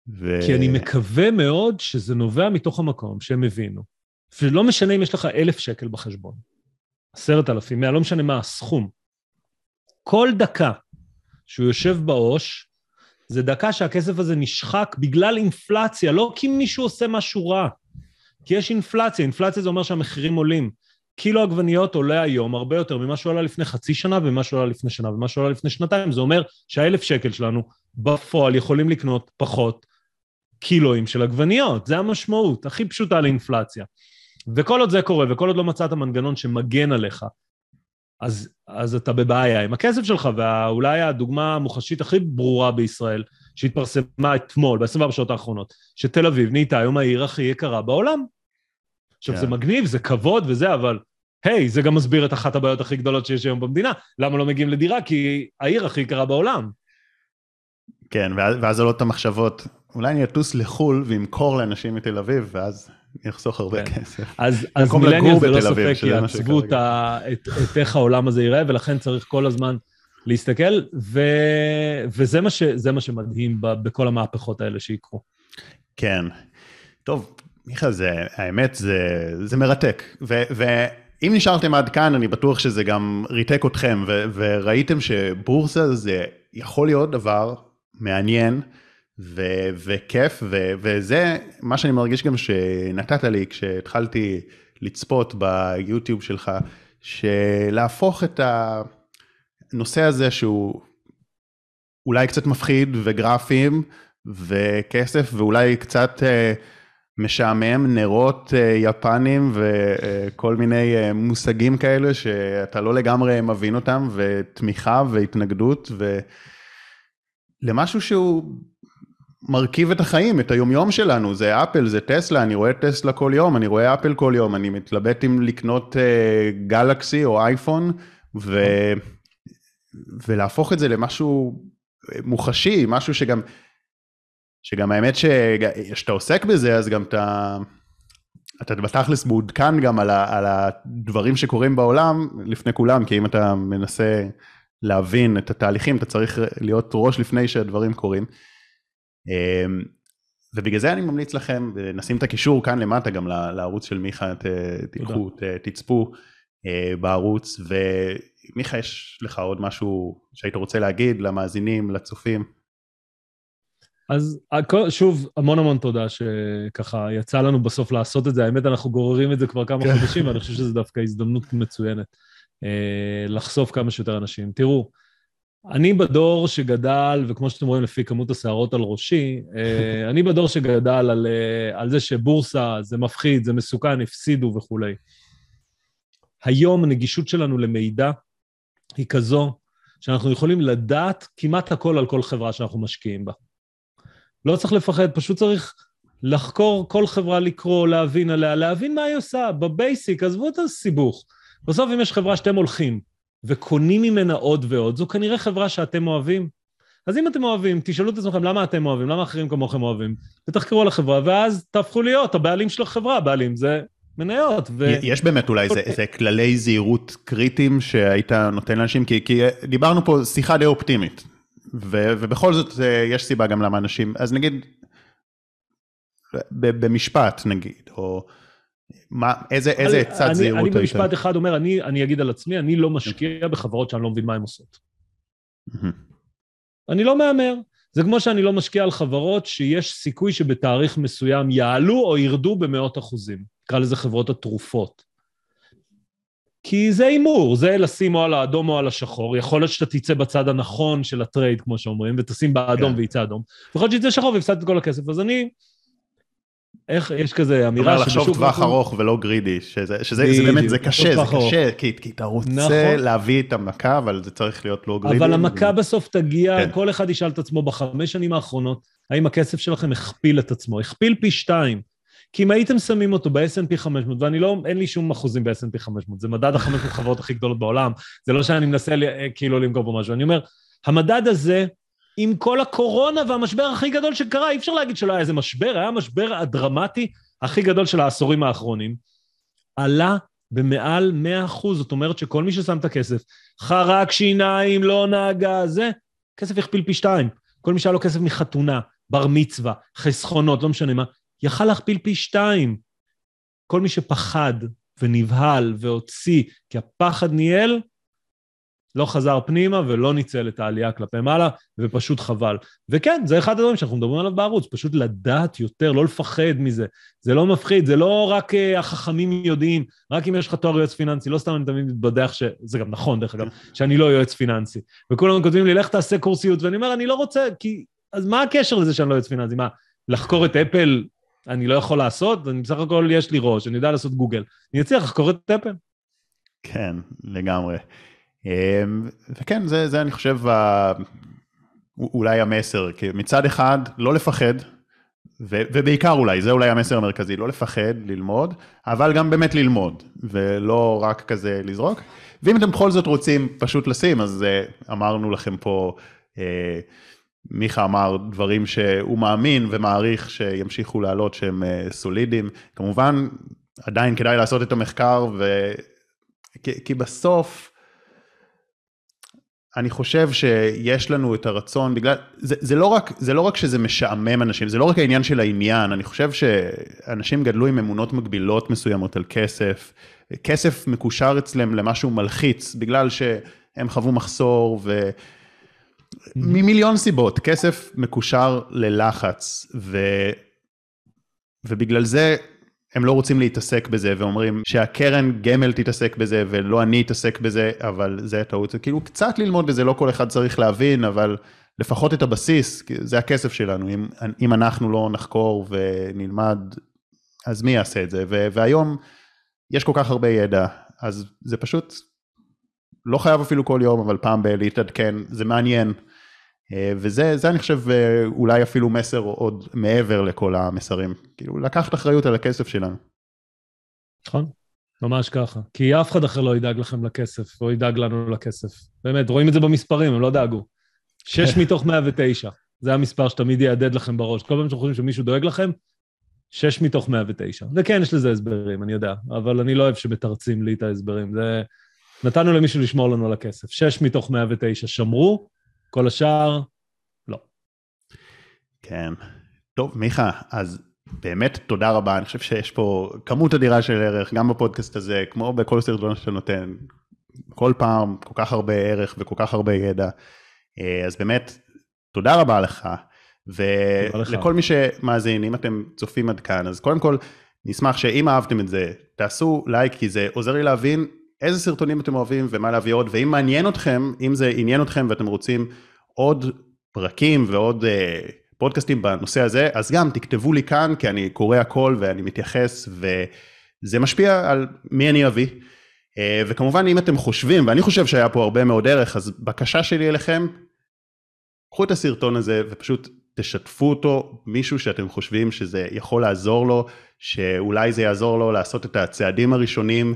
ו... כי אני מקווה מאוד שזה נובע מתוך המקום שהם הבינו. ולא משנה אם יש לך אלף שקל בחשבון, עשרת אלפים, לא משנה מה הסכום. כל דקה שהוא יושב בעו"ש, זה דקה שהכסף הזה נשחק בגלל אינפלציה, לא כי מישהו עושה משהו רע. כי יש אינפלציה, אינפלציה זה אומר שהמחירים עולים. קילו עגבניות עולה היום הרבה יותר ממה שהוא עלה לפני חצי שנה שהוא עלה לפני שנה ומה שהוא עלה לפני שנתיים. זה אומר שהאלף שקל שלנו בפועל יכולים לקנות פחות קילואים של עגבניות. זה המשמעות, הכי פשוטה לאינפלציה. וכל עוד זה קורה, וכל עוד לא מצאת מנגנון שמגן עליך, אז, אז אתה בבעיה עם הכסף שלך, ואולי הדוגמה המוחשית הכי ברורה בישראל, שהתפרסמה אתמול, ב-24 שעות האחרונות, שתל אביב נהייתה היום העיר הכי יקרה בעולם. עכשיו, yeah. זה כן. מגניב, זה כבוד וזה, אבל היי, hey, זה גם מסביר את אחת הבעיות הכי גדולות שיש היום במדינה. למה לא מגיעים לדירה? כי העיר הכי יקרה בעולם. כן, ואז, עולות המחשבות, אולי אני אטוס לחו"ל ואמכור לאנשים מתל אביב, ואז יחסוך הרבה כן. כסף. אז, אז מילניאל זה לא ספק יעצבו את, את, את איך העולם הזה ייראה, ולכן צריך כל הזמן להסתכל, ו, וזה מה, ש, מה שמדהים ב, בכל המהפכות האלה שיקרו. כן. טוב, מיכה, זה, האמת, זה, זה מרתק. ו, ואם נשארתם עד כאן, אני בטוח שזה גם ריתק אתכם, ו, וראיתם שבורסה זה יכול להיות דבר מעניין. ו- וכיף, ו- וזה מה שאני מרגיש גם שנתת לי כשהתחלתי לצפות ביוטיוב שלך, שלהפוך את הנושא הזה שהוא אולי קצת מפחיד וגרפים וכסף ואולי קצת אה, משעמם, נרות אה, יפנים וכל מיני אה, מושגים כאלה שאתה לא לגמרי מבין אותם, ותמיכה והתנגדות, ולמשהו שהוא מרכיב את החיים, את היומיום שלנו, זה אפל, זה טסלה, אני רואה טסלה כל יום, אני רואה אפל כל יום, אני מתלבט אם לקנות גלקסי או אייפון, ו... ולהפוך את זה למשהו מוחשי, משהו שגם, שגם האמת שכשאתה עוסק בזה, אז גם אתה, אתה בתכלס מעודכן גם על, ה, על הדברים שקורים בעולם לפני כולם, כי אם אתה מנסה להבין את התהליכים, אתה צריך להיות ראש לפני שהדברים קורים. אמ, ובגלל זה אני ממליץ לכם, נשים את הקישור כאן למטה גם לערוץ של מיכה, תלכו, תצפו אה, בערוץ, ומיכה, יש לך עוד משהו שהיית רוצה להגיד למאזינים, לצופים? אז שוב, המון המון תודה שככה יצא לנו בסוף לעשות את זה. האמת, אנחנו גוררים את זה כבר כמה כן. חודשים, ואני חושב שזו דווקא הזדמנות מצוינת אה, לחשוף כמה שיותר אנשים. תראו, אני בדור שגדל, וכמו שאתם רואים לפי כמות השערות על ראשי, אה, אני בדור שגדל על, אה, על זה שבורסה זה מפחיד, זה מסוכן, הפסידו וכולי. היום הנגישות שלנו למידע היא כזו שאנחנו יכולים לדעת כמעט הכל על כל חברה שאנחנו משקיעים בה. לא צריך לפחד, פשוט צריך לחקור כל חברה, לקרוא, להבין עליה, להבין מה היא עושה, בבייסיק, עזבו את הסיבוך. בסוף אם יש חברה שאתם הולכים וקונים ממנה עוד ועוד, זו כנראה חברה שאתם אוהבים. אז אם אתם אוהבים, תשאלו את עצמכם למה אתם אוהבים, למה אחרים כמוכם אוהבים, ותחקרו על החברה, ואז תהפכו להיות הבעלים של החברה, הבעלים זה מניות. ו... יש באמת אולי איזה, איזה כללי זהירות קריטיים שהיית נותן לאנשים, כי, כי דיברנו פה שיחה די אופטימית, ו, ובכל זאת אה, יש סיבה גם למה אנשים, אז נגיד, במשפט נגיד, או מה, איזה, איזה עצת זהירות היית? אני במשפט אחד אומר, אני, אני אגיד על עצמי, אני לא משקיע בחברות שאני לא מבין מה הן עושות. אני לא מהמר. זה כמו שאני לא משקיע על חברות שיש סיכוי שבתאריך מסוים יעלו או ירדו במאות אחוזים. נקרא לזה חברות התרופות. כי זה הימור, זה לשים או על האדום או על השחור. יכול להיות שאתה תצא בצד הנכון של הטרייד, כמו שאומרים, ותשים באדום כן. ויצא אדום. יכול להיות שיצא שחור והפסדת את כל הכסף. אז אני... איך, יש כזה אמירה שבשוק... לחשוב טווח ארוך ולא גרידי, שזה, שזה זה באמת, זה קשה, זה קשה, כי, כי אתה רוצה נכון. להביא את המכה, אבל זה צריך להיות לא גרידי. אבל המכה ו... בסוף תגיע, כן. כל אחד ישאל את עצמו בחמש שנים האחרונות, האם הכסף שלכם הכפיל את עצמו, הכפיל פי שתיים. כי אם הייתם שמים אותו ב-S&P 500, ואני לא, אין לי שום אחוזים ב-S&P 500, זה מדד ה-500 חברות הכי גדולות בעולם, זה לא שאני מנסה אה, כאילו למכור פה משהו, אני אומר, המדד הזה, עם כל הקורונה והמשבר הכי גדול שקרה, אי אפשר להגיד שלא היה איזה משבר, היה המשבר הדרמטי הכי גדול של העשורים האחרונים, עלה במעל 100 אחוז, זאת אומרת שכל מי ששם את הכסף, חרק שיניים, לא נהגה, זה, כסף הכפיל פי שתיים. כל מי שהיה לו כסף מחתונה, בר מצווה, חסכונות, לא משנה מה, יכל להכפיל פי שתיים. כל מי שפחד ונבהל והוציא, כי הפחד ניהל, לא חזר פנימה ולא ניצל את העלייה כלפי מעלה, ופשוט חבל. וכן, זה אחד הדברים שאנחנו מדברים עליו בערוץ, פשוט לדעת יותר, לא לפחד מזה. זה לא מפחיד, זה לא רק uh, החכמים יודעים, רק אם יש לך תואר יועץ פיננסי, לא סתם אני תמיד מתבדח, ש... זה גם נכון, דרך אגב, שאני לא יועץ פיננסי. וכולם כותבים לי, לך תעשה קורסיות, ואני אומר, אני לא רוצה, כי... אז מה הקשר לזה שאני לא יועץ פיננסי? מה, לחקור את אפל אני לא יכול לעשות, אני בסך הכל יש לי ראש, אני יודע לעשות גוגל. אני אצליח לחקור את אפל. כן, לגמרי. אמ, וכן, זה, זה אני חושב אולי המסר, כי מצד אחד לא לפחד, ו, ובעיקר אולי, זה אולי המסר המרכזי, לא לפחד, ללמוד, אבל גם באמת ללמוד, ולא רק כזה לזרוק. ואם אתם בכל זאת רוצים פשוט לשים, אז uh, אמרנו לכם פה, uh, מיכה אמר דברים שהוא מאמין ומעריך שימשיכו לעלות שהם uh, סולידיים. כמובן, עדיין כדאי לעשות את המחקר, ו... כי, כי בסוף, אני חושב שיש לנו את הרצון, בגלל, זה, זה, לא רק, זה לא רק שזה משעמם אנשים, זה לא רק העניין של העניין, אני חושב שאנשים גדלו עם אמונות מגבילות מסוימות על כסף, כסף מקושר אצלם למשהו מלחיץ, בגלל שהם חוו מחסור ו... ממיליון סיבות, כסף מקושר ללחץ, ו... ובגלל זה הם לא רוצים להתעסק בזה ואומרים שהקרן גמל תתעסק בזה ולא אני אתעסק בזה, אבל זה טעות. זה כאילו קצת ללמוד בזה, לא כל אחד צריך להבין, אבל לפחות את הבסיס, זה הכסף שלנו. אם, אם אנחנו לא נחקור ונלמד, אז מי יעשה את זה? והיום יש כל כך הרבה ידע, אז זה פשוט לא חייב אפילו כל יום, אבל פעם בלהתעדכן, זה מעניין. אה, וזה, זה אני חושב אה, אולי אפילו מסר עוד מעבר לכל המסרים. כאילו, לקחת אחריות על הכסף שלנו. נכון, ממש ככה. כי אף אחד אחר לא ידאג לכם לכסף, או ידאג לנו לכסף. באמת, רואים את זה במספרים, הם לא דאגו. שש מתוך 109, זה המספר שתמיד יהדהד לכם בראש. כל פעם שאתם חושבים שמישהו דואג לכם, שש מתוך 109. וכן, יש לזה הסברים, אני יודע, אבל אני לא אוהב שמתרצים לי את ההסברים. זה... נתנו למישהו לשמור לנו על הכסף. שש מתוך 109 שמרו, כל השאר, לא. כן. טוב, מיכה, אז באמת תודה רבה, אני חושב שיש פה כמות אדירה של ערך, גם בפודקאסט הזה, כמו בכל סרטון שאתה נותן, כל פעם כל כך הרבה ערך וכל כך הרבה ידע. אה, אז באמת, תודה רבה לך. ולכל מי שמאזין, אם אתם צופים עד כאן, אז קודם כל, נשמח שאם אהבתם את זה, תעשו לייק, כי זה עוזר לי להבין איזה סרטונים אתם אוהבים ומה להביא עוד, ואם מעניין אתכם, אם זה עניין אתכם ואתם רוצים עוד פרקים ועוד אה, פודקאסטים בנושא הזה, אז גם תכתבו לי כאן, כי אני קורא הכל ואני מתייחס, וזה משפיע על מי אני אביא. אה, וכמובן, אם אתם חושבים, ואני חושב שהיה פה הרבה מאוד ערך, אז בקשה שלי אליכם, קחו את הסרטון הזה ופשוט תשתפו אותו, מישהו שאתם חושבים שזה יכול לעזור לו, שאולי זה יעזור לו לעשות את הצעדים הראשונים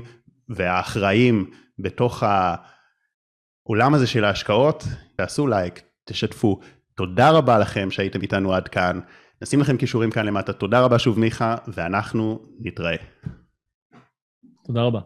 והאחראים בתוך העולם הזה של ההשקעות, תעשו לייק, תשתפו. תודה רבה לכם שהייתם איתנו עד כאן. נשים לכם כישורים כאן למטה. תודה רבה שוב מיכה, ואנחנו נתראה. תודה רבה.